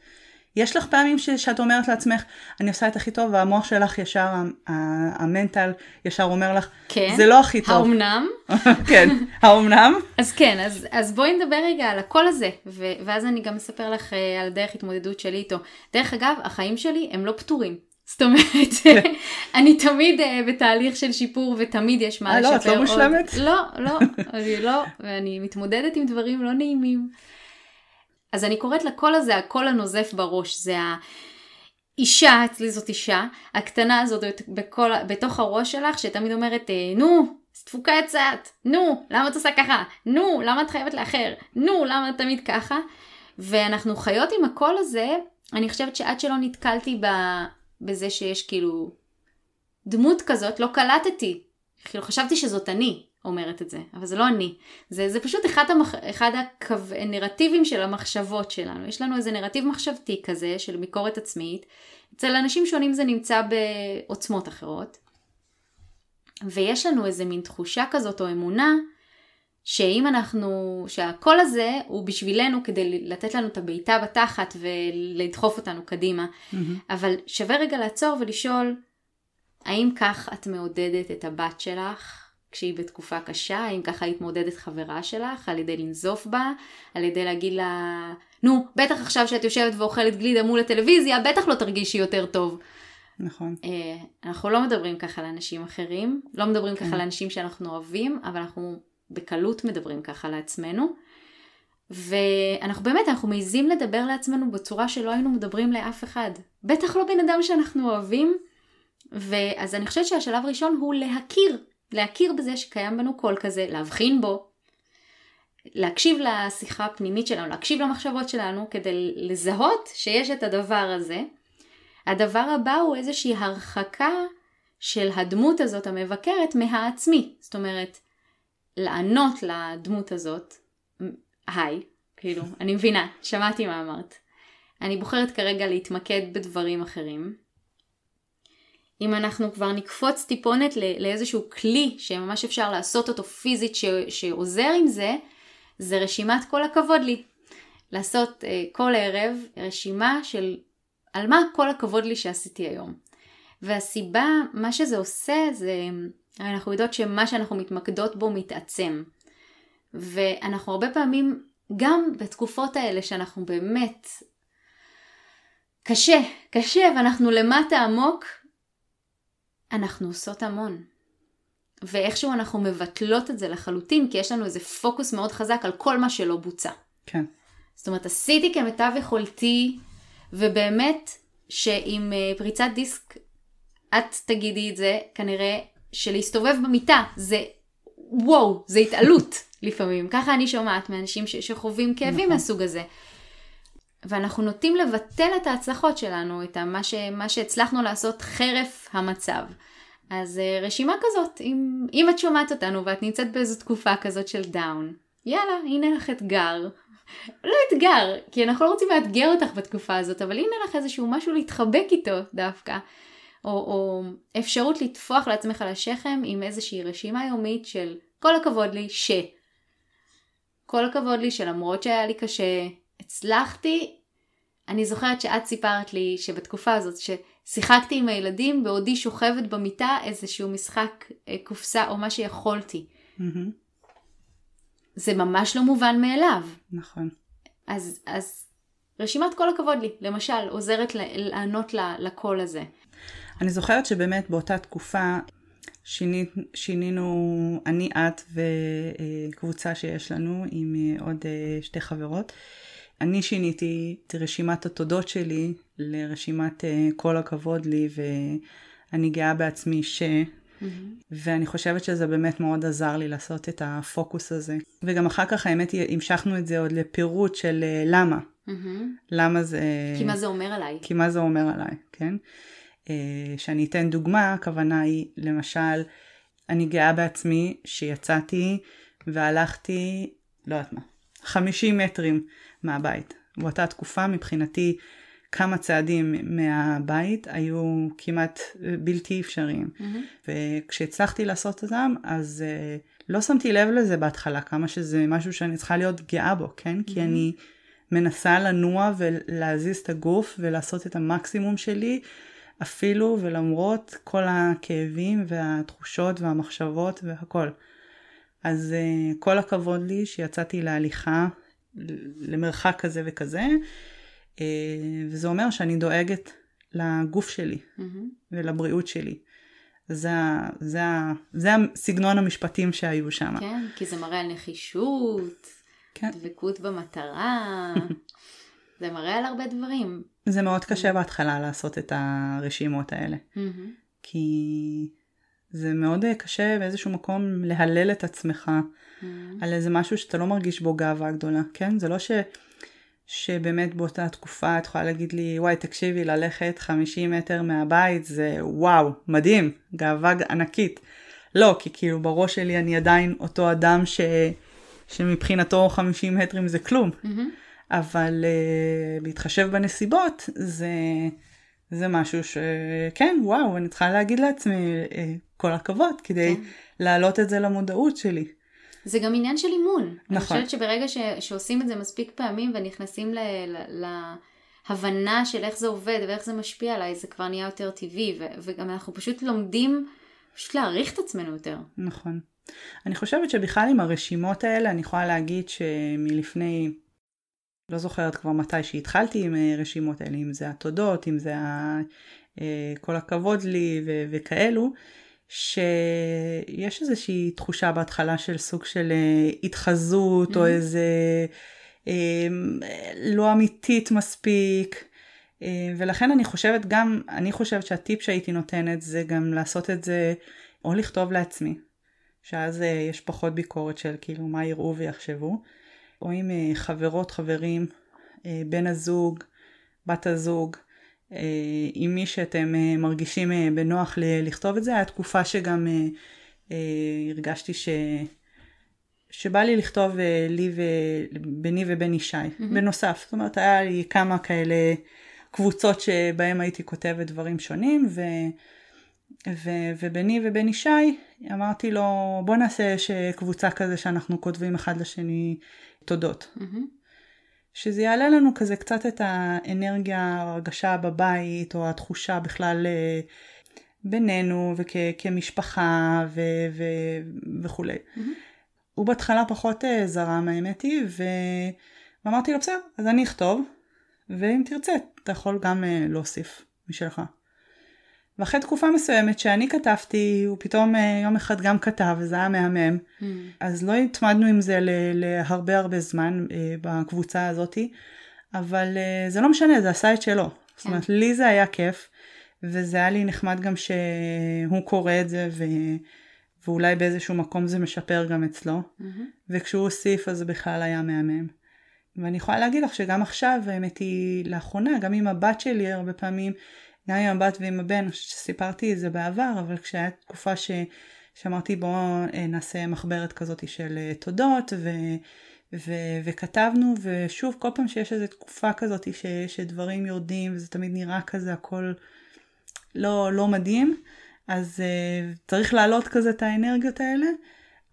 יש לך פעמים ש, שאת אומרת לעצמך, אני עושה את הכי טוב, והמוח שלך ישר, המנטל ישר אומר לך, כן. זה לא הכי טוב. האומנם? כן, האומנם? אז כן, אז, אז בואי נדבר רגע על הקול הזה, ו, ואז אני גם אספר לך uh, על דרך התמודדות שלי איתו. דרך אגב, החיים שלי הם לא פתורים. זאת אומרת, אני תמיד uh, בתהליך של שיפור ותמיד יש מה לשפר עוד. אה, לא, את לא מושלמת? לא, לא, אני לא, ואני מתמודדת עם דברים לא נעימים. אז אני קוראת לקול הזה הקול הנוזף בראש, זה ה... אישה, אצלי זאת אישה, הקטנה הזאת בכל, בתוך הראש שלך, שתמיד אומרת, אה, נו, תפוקה יצאת, נו, למה את עושה ככה? נו, למה את חייבת לאחר? נו, למה את תמיד ככה? ואנחנו חיות עם הקול הזה, אני חושבת שעד שלא נתקלתי. בזה שיש כאילו דמות כזאת, לא קלטתי. כאילו חשבתי שזאת אני אומרת את זה, אבל זה לא אני. זה, זה פשוט אחד, המח... אחד הנרטיבים של המחשבות שלנו. יש לנו איזה נרטיב מחשבתי כזה של ביקורת עצמית. אצל אנשים שונים זה נמצא בעוצמות אחרות. ויש לנו איזה מין תחושה כזאת או אמונה שאם אנחנו, שהקול הזה הוא בשבילנו כדי לתת לנו את הבעיטה בתחת ולדחוף אותנו קדימה. Mm-hmm. אבל שווה רגע לעצור ולשאול, האם כך את מעודדת את הבת שלך כשהיא בתקופה קשה? האם ככה היית מעודדת חברה שלך על ידי לנזוף בה? על ידי להגיד לה, נו, בטח עכשיו שאת יושבת ואוכלת גלידה מול הטלוויזיה, בטח לא תרגישי יותר טוב. נכון. אה, אנחנו לא מדברים ככה לאנשים אחרים, לא מדברים כן. ככה לאנשים שאנחנו אוהבים, אבל אנחנו בקלות מדברים ככה לעצמנו. ואנחנו באמת, אנחנו מעיזים לדבר לעצמנו בצורה שלא היינו מדברים לאף אחד. בטח לא בן אדם שאנחנו אוהבים. ואז אני חושבת שהשלב הראשון הוא להכיר, להכיר בזה שקיים בנו קול כזה, להבחין בו, להקשיב לשיחה הפנימית שלנו, להקשיב למחשבות שלנו, כדי לזהות שיש את הדבר הזה. הדבר הבא הוא איזושהי הרחקה של הדמות הזאת המבקרת מהעצמי. זאת אומרת, לענות לדמות הזאת, היי, כאילו, אני מבינה, שמעתי מה אמרת. אני בוחרת כרגע להתמקד בדברים אחרים. אם אנחנו כבר נקפוץ טיפונת לאיזשהו כלי שממש אפשר לעשות אותו פיזית ש, שעוזר עם זה, זה רשימת כל הכבוד לי. לעשות uh, כל ערב רשימה של על מה כל הכבוד לי שעשיתי היום. והסיבה, מה שזה עושה זה אנחנו יודעות שמה שאנחנו מתמקדות בו מתעצם. ואנחנו הרבה פעמים, גם בתקופות האלה שאנחנו באמת קשה, קשה ואנחנו למטה עמוק, אנחנו עושות המון. ואיכשהו אנחנו מבטלות את זה לחלוטין, כי יש לנו איזה פוקוס מאוד חזק על כל מה שלא בוצע. כן. זאת אומרת, עשיתי כמיטב יכולתי, ובאמת שעם אה, פריצת דיסק את תגידי את זה, כנראה שלהסתובב במיטה זה וואו, זה התעלות לפעמים. ככה אני שומעת מאנשים ש- שחווים כאבים נכון. מהסוג הזה. ואנחנו נוטים לבטל את ההצלחות שלנו, את מה, ש- מה שהצלחנו לעשות חרף המצב. אז uh, רשימה כזאת, אם, אם את שומעת אותנו ואת נמצאת באיזו תקופה כזאת של דאון, יאללה, הנה לך אתגר. לא אתגר, כי אנחנו לא רוצים לאתגר אותך בתקופה הזאת, אבל הנה לך איזשהו משהו להתחבק איתו דווקא. או, או אפשרות לטפוח לעצמך על השכם עם איזושהי רשימה יומית של כל הכבוד לי ש. כל הכבוד לי שלמרות שהיה לי קשה, הצלחתי. אני זוכרת שאת סיפרת לי שבתקופה הזאת ששיחקתי עם הילדים בעודי שוכבת במיטה איזשהו משחק אה, קופסה או מה שיכולתי. Mm-hmm. זה ממש לא מובן מאליו. נכון. אז, אז רשימת כל הכבוד לי, למשל, עוזרת לענות לקול הזה. אני זוכרת שבאמת באותה תקופה שיני, שינינו, אני, את וקבוצה שיש לנו עם אה, עוד אה, שתי חברות. אני שיניתי את רשימת התודות שלי לרשימת אה, כל הכבוד לי ואני גאה בעצמי ש... Mm-hmm. ואני חושבת שזה באמת מאוד עזר לי לעשות את הפוקוס הזה. וגם אחר כך האמת היא, המשכנו את זה עוד לפירוט של למה. Mm-hmm. למה זה... כי מה זה אומר עליי. כי מה זה אומר עליי, כן? אה, שאני אתן דוגמה, הכוונה היא, למשל, אני גאה בעצמי שיצאתי והלכתי, לא יודעת מה, 50 מטרים מהבית. באותה תקופה מבחינתי כמה צעדים מהבית היו כמעט בלתי אפשריים. Mm-hmm. וכשהצלחתי לעשות אותם, אז uh, לא שמתי לב לזה בהתחלה, כמה שזה משהו שאני צריכה להיות גאה בו, כן? Mm-hmm. כי אני מנסה לנוע ולהזיז את הגוף ולעשות את המקסימום שלי אפילו ולמרות כל הכאבים והתחושות והמחשבות והכל. אז uh, כל הכבוד לי שיצאתי להליכה למרחק כזה וכזה, uh, וזה אומר שאני דואגת לגוף שלי mm-hmm. ולבריאות שלי. זה, זה, זה הסגנון המשפטים שהיו שם. כן, כי זה מראה על נחישות, כן. דבקות במטרה, זה מראה על הרבה דברים. זה מאוד קשה בהתחלה לעשות את הרשימות האלה. מהמם. כי זה מאוד אה, קשה באיזשהו מקום להלל את עצמך מהמם. על איזה משהו שאתה לא מרגיש בו גאווה גדולה, כן? זה לא ש... שבאמת באותה תקופה את יכולה להגיד לי, וואי, תקשיבי, ללכת 50 מטר מהבית זה וואו, מדהים, גאווה ענקית. לא, כי כאילו בראש שלי אני עדיין אותו אדם ש... שמבחינתו 50 מטרים זה כלום. מהמם. אבל uh, בהתחשב בנסיבות, זה, זה משהו שכן, וואו, אני צריכה להגיד לעצמי uh, כל הכבוד, כדי כן. להעלות את זה למודעות שלי. זה גם עניין של אימון. אני נכון. חושבת שברגע ש, שעושים את זה מספיק פעמים ונכנסים ל, ל, להבנה של איך זה עובד ואיך זה משפיע עליי, זה כבר נהיה יותר טבעי, ו, וגם אנחנו פשוט לומדים פשוט להעריך את עצמנו יותר. נכון. אני חושבת שבכלל עם הרשימות האלה, אני יכולה להגיד שמלפני, לא זוכרת כבר מתי שהתחלתי עם אה, רשימות האלה, אם זה התודות, אם זה ה... אה, כל הכבוד לי ו- וכאלו, שיש איזושהי תחושה בהתחלה של סוג של אה, התחזות, או Mhm. איזה אה, לא אמיתית מספיק. אה, ולכן אני חושבת גם, אני חושבת שהטיפ שהייתי נותנת זה גם לעשות את זה, או לכתוב לעצמי, שאז אה, יש פחות ביקורת של כאילו מה יראו ויחשבו, או עם אה, חברות, חברים, אה, בן הזוג, בת הזוג, אה, עם מי שאתם מרגישים בנוח לכתוב את זה. היה תקופה שגם הרגשתי ש... שבא לי לכתוב לי ו... ביני ובין ישי, mm-hmm. בנוסף. זאת אומרת, היה לי כמה כאלה קבוצות שבהם הייתי כותבת דברים שונים, ו... ו... וביני ובין ישי אמרתי לו, בוא נעשה. קבוצה כזה שאנחנו כותבים אחד לשני תודות. שזה יעלה לנו כזה קצת את האנרגיה, ההרגשה בבית, או התחושה בכלל אה, בינינו וכמשפחה ו- ו- וכולי. הוא בהתחלה פחות אה, זרם האמת היא, ו... ואמרתי לו בסדר, אז אני אכתוב, ואם תרצה, אתה יכול גם אה, להוסיף משלך. ואחרי תקופה מסוימת שאני כתבתי, הוא פתאום אה, יום אחד גם כתב, וזה היה מהמם. מהמם. אז לא התמדנו עם זה להרבה הרבה זמן אה, בקבוצה הזאתי, אבל אה, זה לא משנה, זה עשה את שלו. זאת אומרת, לי זה היה כיף, וזה היה לי נחמד גם שהוא קורא את זה, ו... ואולי באיזשהו מקום זה משפר גם אצלו, מהמם. וכשהוא הוסיף אז זה בכלל היה מהמם. ואני יכולה להגיד לך שגם עכשיו, האמת היא, לאחרונה, גם עם הבת שלי הרבה פעמים, גם עם הבת ועם הבן, אני חושבת שסיפרתי את זה בעבר, אבל כשהיה תקופה ש... שאמרתי בואו אה, נעשה מחברת כזאת של אה, תודות, ו... ו... וכתבנו, ושוב, כל פעם שיש איזו תקופה כזאת ש... שדברים יורדים, וזה תמיד נראה כזה הכל לא, לא מדהים, אז uh, צריך להעלות כזה את האנרגיות האלה,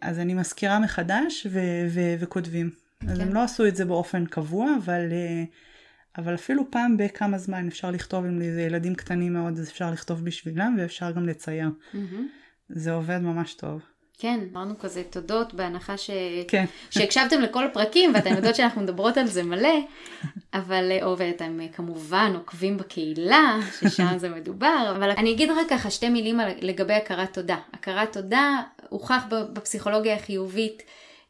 אז אני מזכירה מחדש ו- ו- וכותבים. אז כן. הם לא עשו את זה באופן קבוע, אבל, uh, אבל אפילו פעם בכמה זמן אפשר לכתוב, אם זה ילדים קטנים מאוד, אז אפשר לכתוב בשבילם ואפשר גם לצייר. מהמם. זה עובד ממש טוב. כן, אמרנו כזה תודות בהנחה ש... כן, שהקשבתם לכל הפרקים ואתן יודעות שאנחנו מדברות על זה מלא, אבל, או ואתם אה, כמובן עוקבים בקהילה, ששם זה מדובר, אבל אני אגיד רק ככה שתי מילים לגבי הכרת תודה. הכרת תודה הוכח בפסיכולוגיה החיובית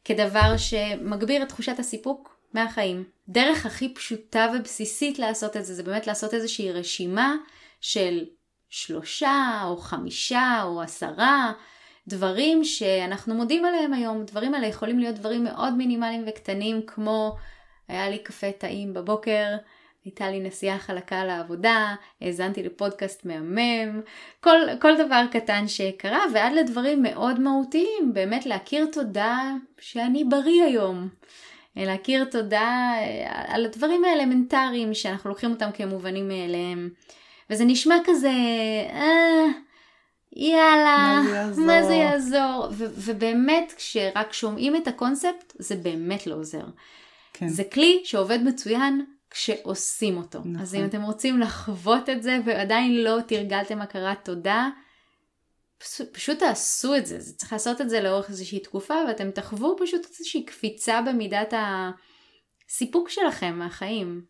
כדבר שמגביר את תחושת הסיפוק מהחיים. דרך הכי פשוטה ובסיסית לעשות את זה, זה באמת לעשות איזושהי רשימה של שלושה או חמישה או עשרה דברים שאנחנו מודים עליהם היום. דברים האלה יכולים להיות דברים מאוד מינימליים וקטנים, כמו היה לי קפה טעים בבוקר, הייתה לי נסיעה חלקה לעבודה, האזנתי לפודקאסט מהמם, כל, כל דבר קטן שקרה, ועד לדברים מאוד מהותיים, באמת להכיר תודה שאני בריא היום. להכיר תודה אה, על הדברים האלמנטריים שאנחנו לוקחים אותם כמובנים מאליהם. וזה נשמע כזה, אה, יאללה, מה זה יעזור? מה זה יעזור? ו- ובאמת, כשרק שומעים את הקונספט, זה באמת לא עוזר. כן. זה כלי שעובד מצוין כשעושים אותו. נכון. אז אם אתם רוצים לחוות את זה ועדיין לא תרגלתם הכרת תודה, פשוט, תעשו את זה. זה צריך לעשות את זה לאורך איזושהי תקופה, ואתם תחוו פשוט איזושהי קפיצה במידת הסיפוק שלכם מהחיים.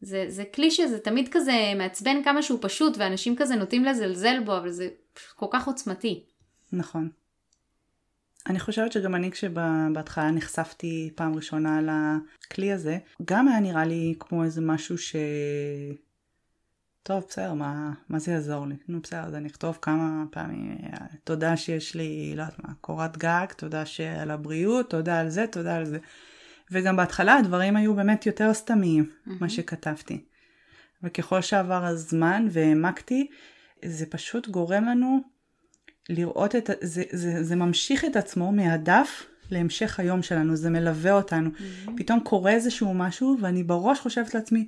זה, זה כלי שזה תמיד כזה מעצבן כמה שהוא פשוט, ואנשים כזה נוטים לזלזל בו, אבל זה כל כך עוצמתי. נכון. אני חושבת שגם אני כשבהתחלה נחשפתי פעם ראשונה לכלי הזה, גם היה נראה לי כמו איזה משהו ש... טוב, בסדר, מה, מה זה יעזור לי? נו, בסדר, אז אני אכתוב כמה פעמים, אה, תודה שיש לי, לא יודעת מה, קורת גג, תודה על הבריאות, תודה על זה, תודה על זה. וגם בהתחלה הדברים היו באמת יותר סתמיים, mm-hmm. מה שכתבתי. וככל שעבר הזמן והעמקתי, זה פשוט גורם לנו לראות את, זה, זה, זה ממשיך את עצמו מהדף להמשך היום שלנו, זה מלווה אותנו. Mm-hmm. פתאום קורה איזשהו משהו, ואני בראש חושבת לעצמי,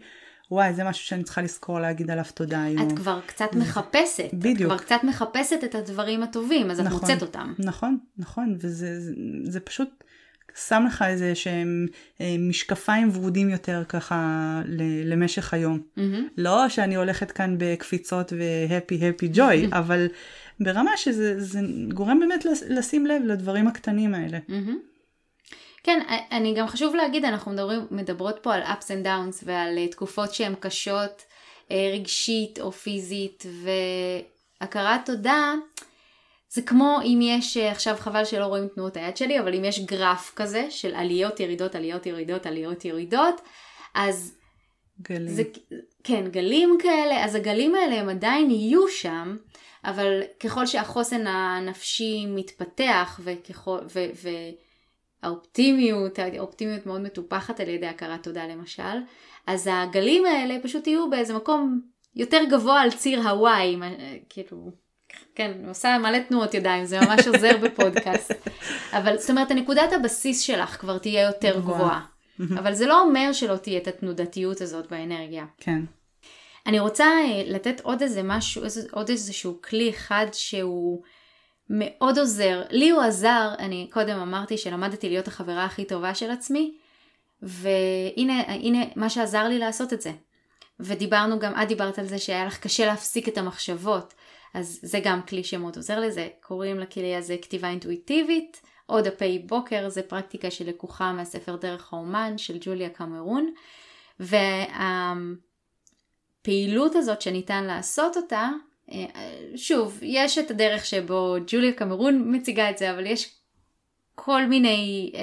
וואי, זה משהו שאני צריכה לזכור להגיד עליו תודה היום. את כבר קצת מחפשת. בדיוק. את כבר קצת מחפשת את הדברים הטובים, אז נכון, את מוצאת אותם. נכון, נכון, וזה זה, זה פשוט שם לך איזה שהם אה, משקפיים ורודים יותר ככה למשך היום. Mm-hmm. לא שאני הולכת כאן בקפיצות והפי הפי ג'וי, אבל ברמה שזה גורם באמת לשים לב לדברים הקטנים האלה. Mm-hmm. כן, אני גם חשוב להגיד, אנחנו מדברים, מדברות פה על ups and downs ועל uh, תקופות שהן קשות uh, רגשית או פיזית, והכרת תודה, זה כמו אם יש, uh, עכשיו חבל שלא רואים תנועות היד שלי, אבל אם יש גרף כזה של עליות ירידות, עליות ירידות, עליות ירידות, אז... גלים. זה, כן, גלים כאלה, אז הגלים האלה הם עדיין יהיו שם, אבל ככל שהחוסן הנפשי מתפתח וככל, ו, ו, האופטימיות, האופטימיות מאוד מטופחת על ידי הכרת תודה למשל, אז הגלים האלה פשוט יהיו באיזה מקום יותר גבוה על ציר הוואי, כאילו, כן, אני עושה מלא תנועות ידיים, זה ממש עוזר בפודקאסט. אבל זאת אומרת, הנקודת הבסיס שלך כבר תהיה יותר גבוהה. אבל זה לא אומר שלא תהיה את התנודתיות הזאת באנרגיה. כן. אני רוצה אה, לתת עוד איזה משהו, עוד איזשהו כלי אחד שהוא מאוד עוזר. לי הוא עזר, אני קודם אמרתי שלמדתי להיות החברה הכי טובה של עצמי, והנה הנה, מה שעזר לי לעשות את זה. ודיברנו גם, את דיברת על זה שהיה לך קשה להפסיק את המחשבות, אז זה גם כלי שמאוד עוזר לזה, קוראים לכלי הזה כתיבה אינטואיטיבית, או דפי בוקר, זה פרקטיקה שלקוחה מהספר דרך האומן של ג'וליה קמרון, והפעילות הזאת שניתן לעשות אותה, שוב, יש את הדרך שבו ג'וליה קמרון מציגה את זה, אבל יש כל מיני uh,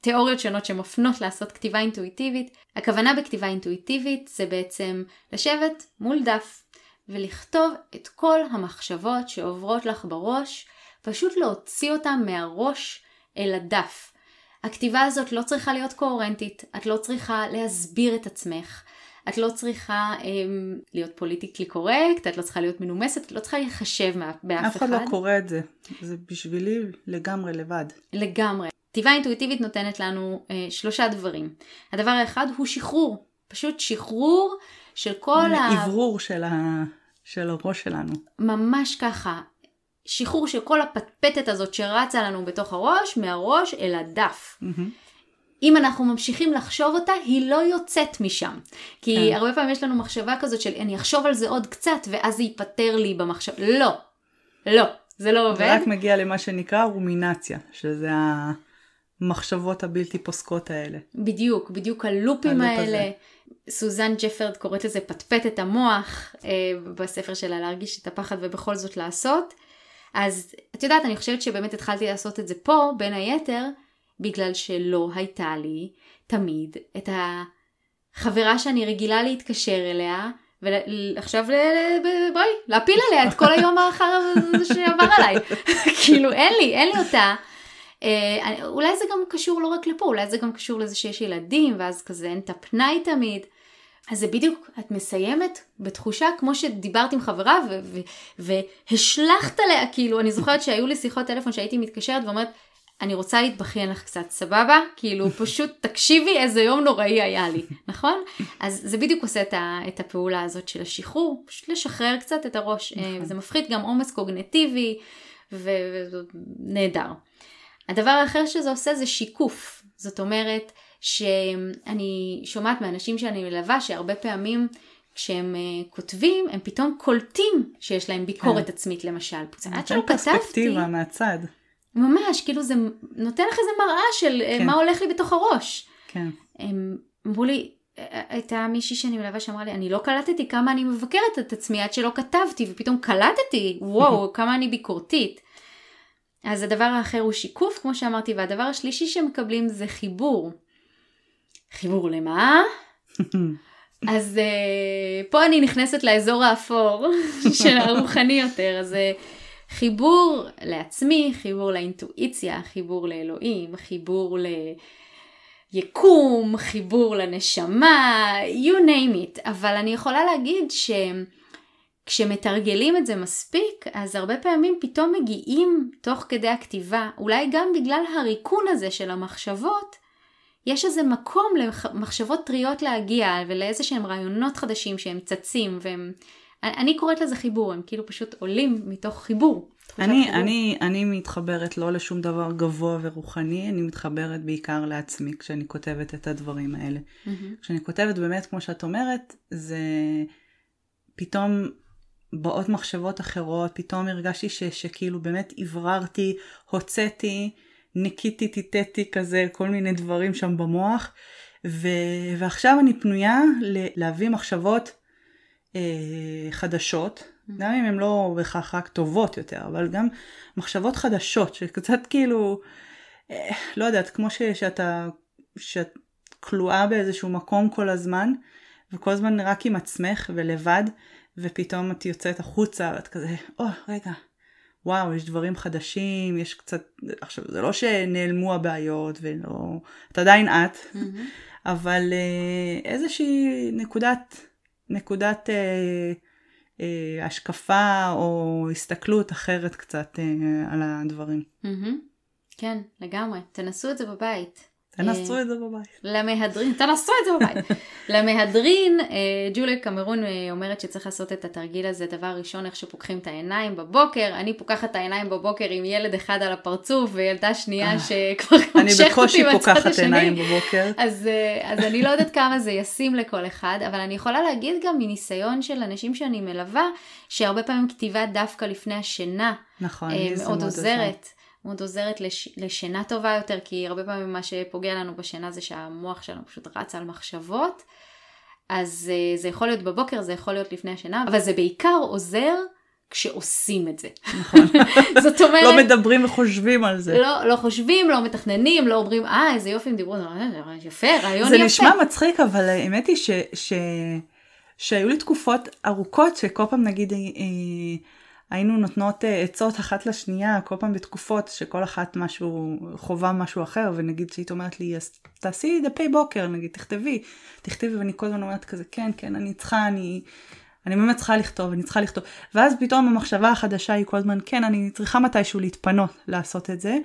תיאוריות שונות שמפנות לעשות כתיבה אינטואיטיבית. הכוונה בכתיבה אינטואיטיבית זה בעצם לשבת מול דף ולכתוב את כל המחשבות שעוברות לך בראש, פשוט להוציא אותן מהראש אל הדף. הכתיבה הזאת לא צריכה להיות קוהרנטית, את לא צריכה להסביר את עצמך. את לא צריכה אמ, להיות פוליטיקלי קורקט, את לא צריכה להיות מנומסת, את לא צריכה להיחשב באף אחד. אף אחד לא קורא את זה, זה בשבילי לגמרי לבד. לגמרי. כתיבה אינטואיטיבית נותנת לנו אה, שלושה דברים. הדבר האחד הוא שחרור, פשוט שחרור של כל ה... אוורור של, ה... של הראש שלנו. ממש ככה. שחרור של כל הפטפטת הזאת שרצה לנו בתוך הראש, מהראש אל הדף. Mm-hmm. אם אנחנו ממשיכים לחשוב אותה, היא לא יוצאת משם. כי כן. הרבה פעמים יש לנו מחשבה כזאת של אני אחשוב על זה עוד קצת ואז זה ייפתר לי במחשב. לא, לא, זה לא עובד. זה רק מגיע למה שנקרא רומינציה, שזה המחשבות הבלתי פוסקות האלה. בדיוק, בדיוק הלופים האלה. הזה. סוזן ג'פרד קוראת לזה פטפט את המוח אה, בספר שלה להרגיש את הפחד ובכל זאת לעשות. אז את יודעת, אני חושבת שבאמת התחלתי לעשות את זה פה, בין היתר, בגלל שלא הייתה לי תמיד את החברה שאני רגילה להתקשר אליה, ועכשיו בואי, להפיל עליה את כל היום האחר שעבר עליי. כאילו אין לי, אין לי אותה. אה, אולי זה גם קשור לא רק לפה, אולי זה גם קשור לזה שיש ילדים, ואז כזה אין את הפנאי תמיד. אז זה בדיוק, את מסיימת בתחושה כמו שדיברת עם חברה והשלכת עליה, כאילו, אני זוכרת שהיו לי שיחות טלפון שהייתי מתקשרת ואומרת, אני רוצה להתבכיין לך קצת, סבבה? כאילו פשוט תקשיבי איזה יום נוראי היה לי, נכון? אז זה בדיוק עושה את, ה, את הפעולה הזאת של השחרור, פשוט לשחרר קצת את הראש, אה, נכון. זה מפחית גם עומס קוגנטיבי ונהדר. הדבר האחר שזה עושה זה שיקוף, זאת אומרת שאני שומעת מאנשים שאני מלווה שהרבה פעמים כשהם uh, כותבים, הם פתאום קולטים שיש להם ביקורת כן. עצמית למשל. עד שלא כתבתי... פרספקטיבה מהצד. ממש, כאילו זה נותן לך איזה מראה של אה, כן. מה הולך לי בתוך הראש. כן. הם אמרו לי, אה, אה, הייתה מישהי שאני מלווה שאמרה לי, אני לא קלטתי כמה אני מבקרת את עצמי עד שלא כתבתי, ופתאום קלטתי, וואו, כמה אני ביקורתית. אז הדבר האחר הוא שיקוף, כמו שאמרתי, והדבר השלישי שמקבלים זה חיבור. חיבור למה? אז uh, פה אני נכנסת לאזור האפור של הרוחני יותר, אז uh, חיבור לעצמי, חיבור לאינטואיציה, חיבור לאלוהים, חיבור ליקום, חיבור לנשמה, you name it. אבל אני יכולה להגיד שכשמתרגלים את זה מספיק, אז הרבה פעמים פתאום מגיעים תוך כדי הכתיבה, אולי גם בגלל הריקון הזה של המחשבות, יש איזה מקום למחשבות טריות להגיע ולאיזה שהם רעיונות חדשים שהם צצים והם... אני קוראת לזה חיבור, הם כאילו פשוט עולים מתוך חיבור. אני, אני, אני מתחברת לא לשום דבר גבוה ורוחני, אני מתחברת בעיקר לעצמי כשאני כותבת את הדברים האלה. Mm-hmm. כשאני כותבת באמת, כמו שאת אומרת, זה פתאום באות מחשבות אחרות, פתאום הרגשתי ש, שכאילו באמת הבררתי, הוצאתי. ניקיתי, טיטטי כזה, כל מיני דברים שם במוח. ו... ועכשיו אני פנויה. להביא מחשבות אה, חדשות, mm. גם אם הן לא בהכרח רק טובות יותר, אבל גם מחשבות חדשות, שקצת כאילו, אה, לא יודעת, כמו ש... שאתה, שאת כלואה באיזשהו מקום כל הזמן, וכל הזמן רק עם עצמך ולבד, ופתאום את יוצאת החוצה ואת כזה, או, oh, רגע, וואו, יש דברים חדשים, יש קצת, עכשיו, זה לא שנעלמו הבעיות ולא, את עדיין את, mm-hmm. אבל אה, איזושהי נקודת, נקודת אה, אה, השקפה או הסתכלות אחרת קצת אה, על הדברים. Mm-hmm. כן, לגמרי. תנסו את זה בבית. תנסו את זה בבית. למהדרין, תנסו את זה בבית. למהדרין, אה, ג'וליה קמרון אה, אומרת שצריך לעשות את התרגיל הזה דבר ראשון, איך שפוקחים את העיניים בבוקר. אני פוקחת את העיניים בבוקר עם ילד אחד על הפרצוף וילדה שנייה אה, שכבר מושכת אותי בצד השני. אז, אז אני לא יודעת כמה זה ישים לכל אחד, אבל אני יכולה להגיד גם מניסיון של אנשים שאני מלווה, שהרבה פעמים כתיבה דווקא לפני השינה. נכון, מאוד עוזרת. מאוד עוזרת לש, לשינה טובה יותר, כי הרבה פעמים מה שפוגע לנו בשינה זה שהמוח שלנו פשוט רץ על מחשבות. אז אה, זה יכול להיות בבוקר, זה יכול להיות לפני השינה, אבל זה בעיקר עוזר כשעושים את זה. נכון. זאת אומרת... לא מדברים וחושבים על זה. לא, לא חושבים, לא מתכננים, לא אומרים, אה, איזה יופי הם דיברו, יפה, רעיון זה יפה. זה נשמע מצחיק, אבל האמת היא ש... ש... שהיו לי תקופות ארוכות שכל פעם נגיד... אה, היינו נותנות אה, עצות אחת לשנייה כל פעם בתקופות שכל אחת משהו חובה משהו אחר ונגיד שהיא אומרת לי אז תעשי דפי בוקר נגיד תכתבי תכתבי ואני כל הזמן אומרת כזה כן כן אני צריכה אני אני באמת צריכה לכתוב אני צריכה לכתוב ואז פתאום המחשבה החדשה היא כל הזמן כן אני צריכה מתישהו להתפנות לעשות את זה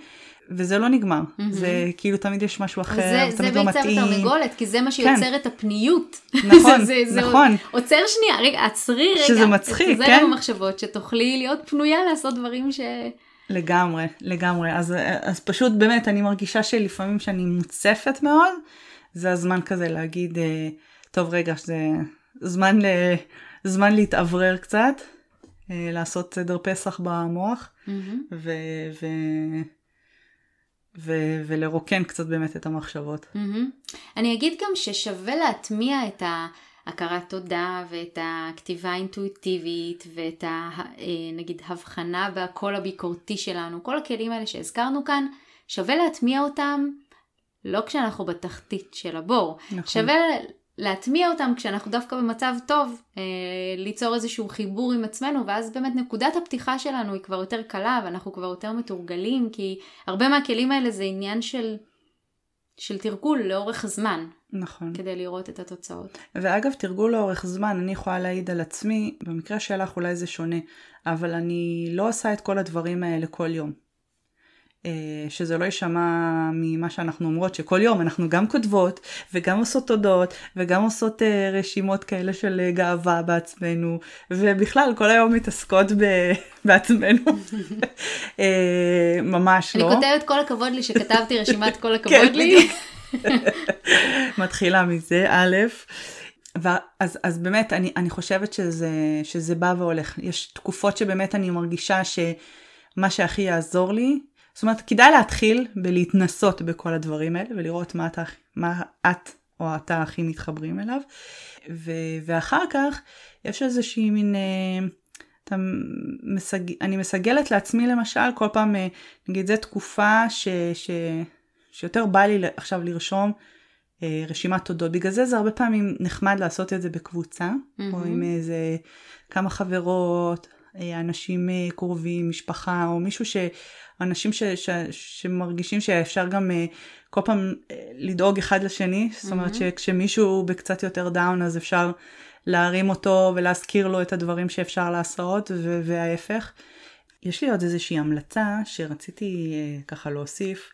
וזה לא נגמר, mm-hmm. זה כאילו תמיד יש משהו אחר, זה, תמיד זה לא מתאים. זה ביצה ותרנגולת, כי זה מה שיוצר כן. את הפניות. נכון, זה, זה, נכון. זה עוצר שנייה, רגע, עצרי רגע. שזה מצחיק, כן. זה במחשבות, שתוכלי להיות פנויה לעשות דברים ש... לגמרי, לגמרי. אז, אז פשוט באמת, אני מרגישה שלפעמים שאני מוצפת מאוד, זה הזמן כזה להגיד, אה, טוב רגע, זה זמן, ל, זמן להתאוורר קצת, אה, לעשות סדר פסח במוח, mm-hmm. ו... ו ו- ולרוקן קצת באמת את המחשבות. Mm-hmm. אני אגיד גם ששווה להטמיע את ההכרת תודה ואת הכתיבה האינטואיטיבית ואת ה... אה, נגיד הבחנה בקול הביקורתי שלנו, כל הכלים האלה שהזכרנו כאן, שווה להטמיע אותם לא כשאנחנו בתחתית של הבור. נכון. שווה להטמיע אותם כשאנחנו דווקא במצב טוב, אה, ליצור איזשהו חיבור עם עצמנו, ואז באמת נקודת הפתיחה שלנו היא כבר יותר קלה, ואנחנו כבר יותר מתורגלים, כי הרבה מהכלים האלה זה עניין של, של תרגול לאורך זמן. נכון. כדי לראות את התוצאות. ואגב, תרגול לאורך זמן, אני יכולה להעיד על עצמי, במקרה שלך אולי זה שונה, אבל אני לא עושה את כל הדברים האלה כל יום. אה, שזה לא יישמע ממה שאנחנו אומרות, שכל יום אנחנו גם כותבות וגם עושות תודות וגם עושות אה, רשימות כאלה של אה, גאווה בעצמנו, ובכלל כל היום מתעסקות ב- בעצמנו. ממש אני לא. אני כותבת כל הכבוד לי שכתבתי רשימת כל הכבוד כן, לי. מתחילה מזה, א', ואז אז באמת אני, אני חושבת שזה, שזה בא והולך. יש תקופות שבאמת אני מרגישה שמה שהכי יעזור לי זאת אומרת, כדאי להתחיל בלהתנסות בכל הדברים האלה ולראות מה, אתה, מה את או אתה הכי מתחברים אליו. ו, ואחר כך יש איזושהי מין, אה, אתה מסג, אני מסגלת לעצמי למשל כל פעם, אה, נגיד זו תקופה ש, ש, שיותר בא לי עכשיו לרשום אה, רשימת תודות. בגלל זה זה הרבה פעמים נחמד לעשות את זה בקבוצה, Mm-hmm. או עם איזה כמה חברות, אה, אנשים קרובים, משפחה, או מישהו ש... אנשים ש, ש, שמרגישים שאפשר גם אה, כל פעם אה, לדאוג אחד לשני, זאת אומרת שכשמישהו בקצת יותר דאון אז אפשר להרים אותו ולהזכיר לו את הדברים שאפשר לעשות ו- וההפך. יש לי עוד איזושהי המלצה שרציתי אה, ככה להוסיף,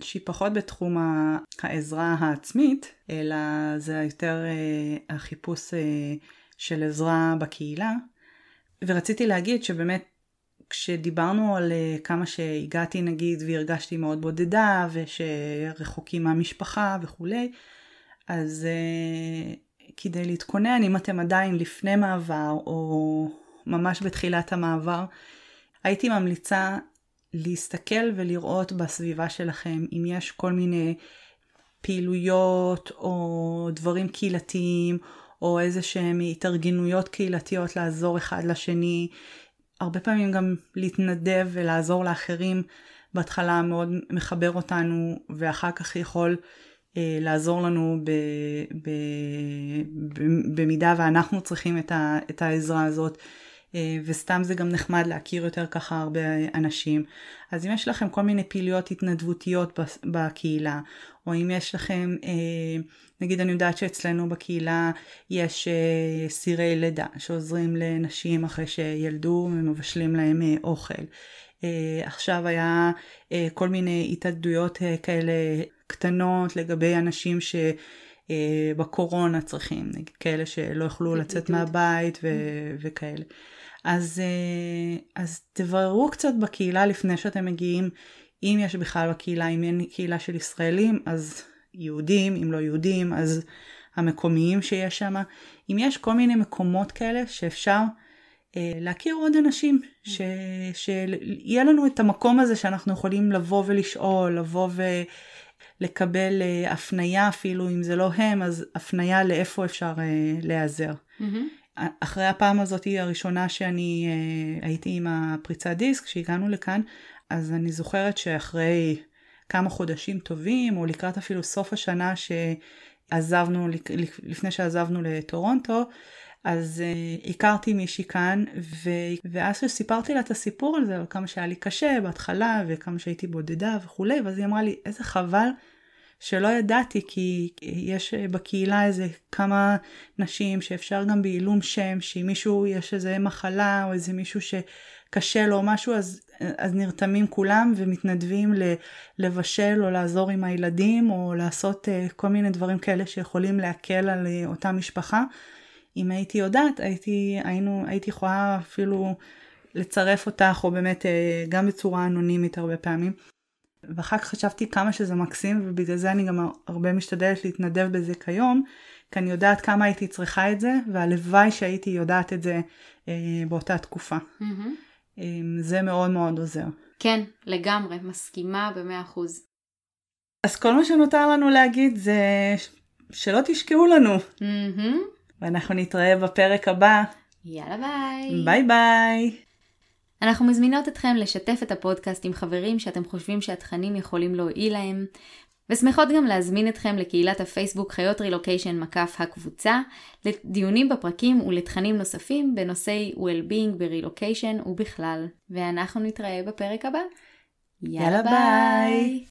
שהיא פחות בתחום העזרה העצמית, אלא זה יותר החיפוש של עזרה בקהילה. ורציתי להגיד שבאמת כשדיברנו על אה, כמה שהגעתי נגיד והרגשתי מאוד בודדה ושרחוקים מהמשפחה וכולי, אז אה, כדי להתכונן, אם אתם עדיין לפני מעבר או ממש בתחילת המעבר, הייתי ממליצה להסתכל ולראות בסביבה שלכם אם יש כל מיני פעילויות או דברים קהילתיים או איזה שהם התארגנויות קהילתיות לעזור אחד לשני. הרבה פעמים גם להתנדב ולעזור לאחרים בהתחלה מאוד מחבר אותנו ואחר כך יכול אה, לעזור לנו ב, ב, ב, במידה ואנחנו צריכים את, ה, את העזרה הזאת. אה, וסתם זה גם נחמד להכיר יותר ככה הרבה אנשים. אז אם יש לכם כל מיני פעילויות התנדבותיות בקהילה, או אם יש לכם, אה, נגיד אני יודעת שאצלנו בקהילה יש אה, סירי לידה שעוזרים לנשים אחרי שילדו ומבשלים להם אוכל. עכשיו היה כל מיני התאגדויות כאלה קטנות לגבי אנשים ש... בקורונה צריכים, כאלה שלא יכלו לצאת מהבית ו- וכאלה. אז, אז תבררו קצת בקהילה לפני שאתם מגיעים, אם יש בכלל בקהילה, אם אין קהילה של ישראלים, אז יהודים, אם לא יהודים, אז המקומיים שיש שם. אם יש כל מיני מקומות כאלה שאפשר אה, להכיר עוד אנשים, ש, שיהיה לנו את המקום הזה שאנחנו יכולים לבוא ולשאול, לבוא ולקבל אה, הפנייה אפילו, אם זה לא הם, אז הפנייה לאיפה אפשר אה, להיעזר. Mm-hmm. אחרי הפעם הזאת היא הראשונה שאני אה, הייתי עם הפריצת דיסק, כשהגענו לכאן, אז אני זוכרת שאחרי כמה חודשים טובים, או לקראת אפילו סוף השנה שעזבנו, לפני שעזבנו לטורונטו, אז uh, הכרתי מישהי כאן, ו... ואז שסיפרתי לה את הסיפור על זה, על כמה שהיה לי קשה בהתחלה, וכמה שהייתי בודדה וכולי, ואז היא אמרה לי, איזה חבל שלא ידעתי כי יש בקהילה איזה כמה נשים שאפשר גם בעילום שם, שאם מישהו יש איזה מחלה או איזה מישהו שקשה לו משהו אז, אז נרתמים כולם ומתנדבים לבשל או לעזור עם הילדים או לעשות uh, כל מיני דברים כאלה שיכולים להקל על uh, אותה משפחה. אם הייתי יודעת הייתי, היינו, הייתי יכולה אפילו לצרף אותך או באמת uh, גם בצורה אנונימית הרבה פעמים. ואחר כך חשבתי כמה שזה מקסים, ובגלל זה אני גם הרבה משתדלת להתנדב בזה כיום, כי אני יודעת כמה הייתי צריכה את זה, והלוואי שהייתי יודעת את זה אה, באותה תקופה. Mm-hmm. אה, זה מאוד מאוד עוזר. כן, לגמרי, מסכימה במאה אחוז. אז כל מה שנותר לנו להגיד זה שלא תשקעו לנו. Mm-hmm. ואנחנו נתראה בפרק הבא. יאללה ביי. ביי ביי. אנחנו מזמינות אתכם לשתף את הפודקאסט עם חברים שאתם חושבים שהתכנים יכולים להועיל להם, ושמחות גם להזמין אתכם לקהילת הפייסבוק חיות רילוקיישן מקף הקבוצה, לדיונים בפרקים ולתכנים נוספים בנושאי well-being ברילוקיישן ובכלל. ואנחנו נתראה בפרק הבא. יאללה, יאללה ביי!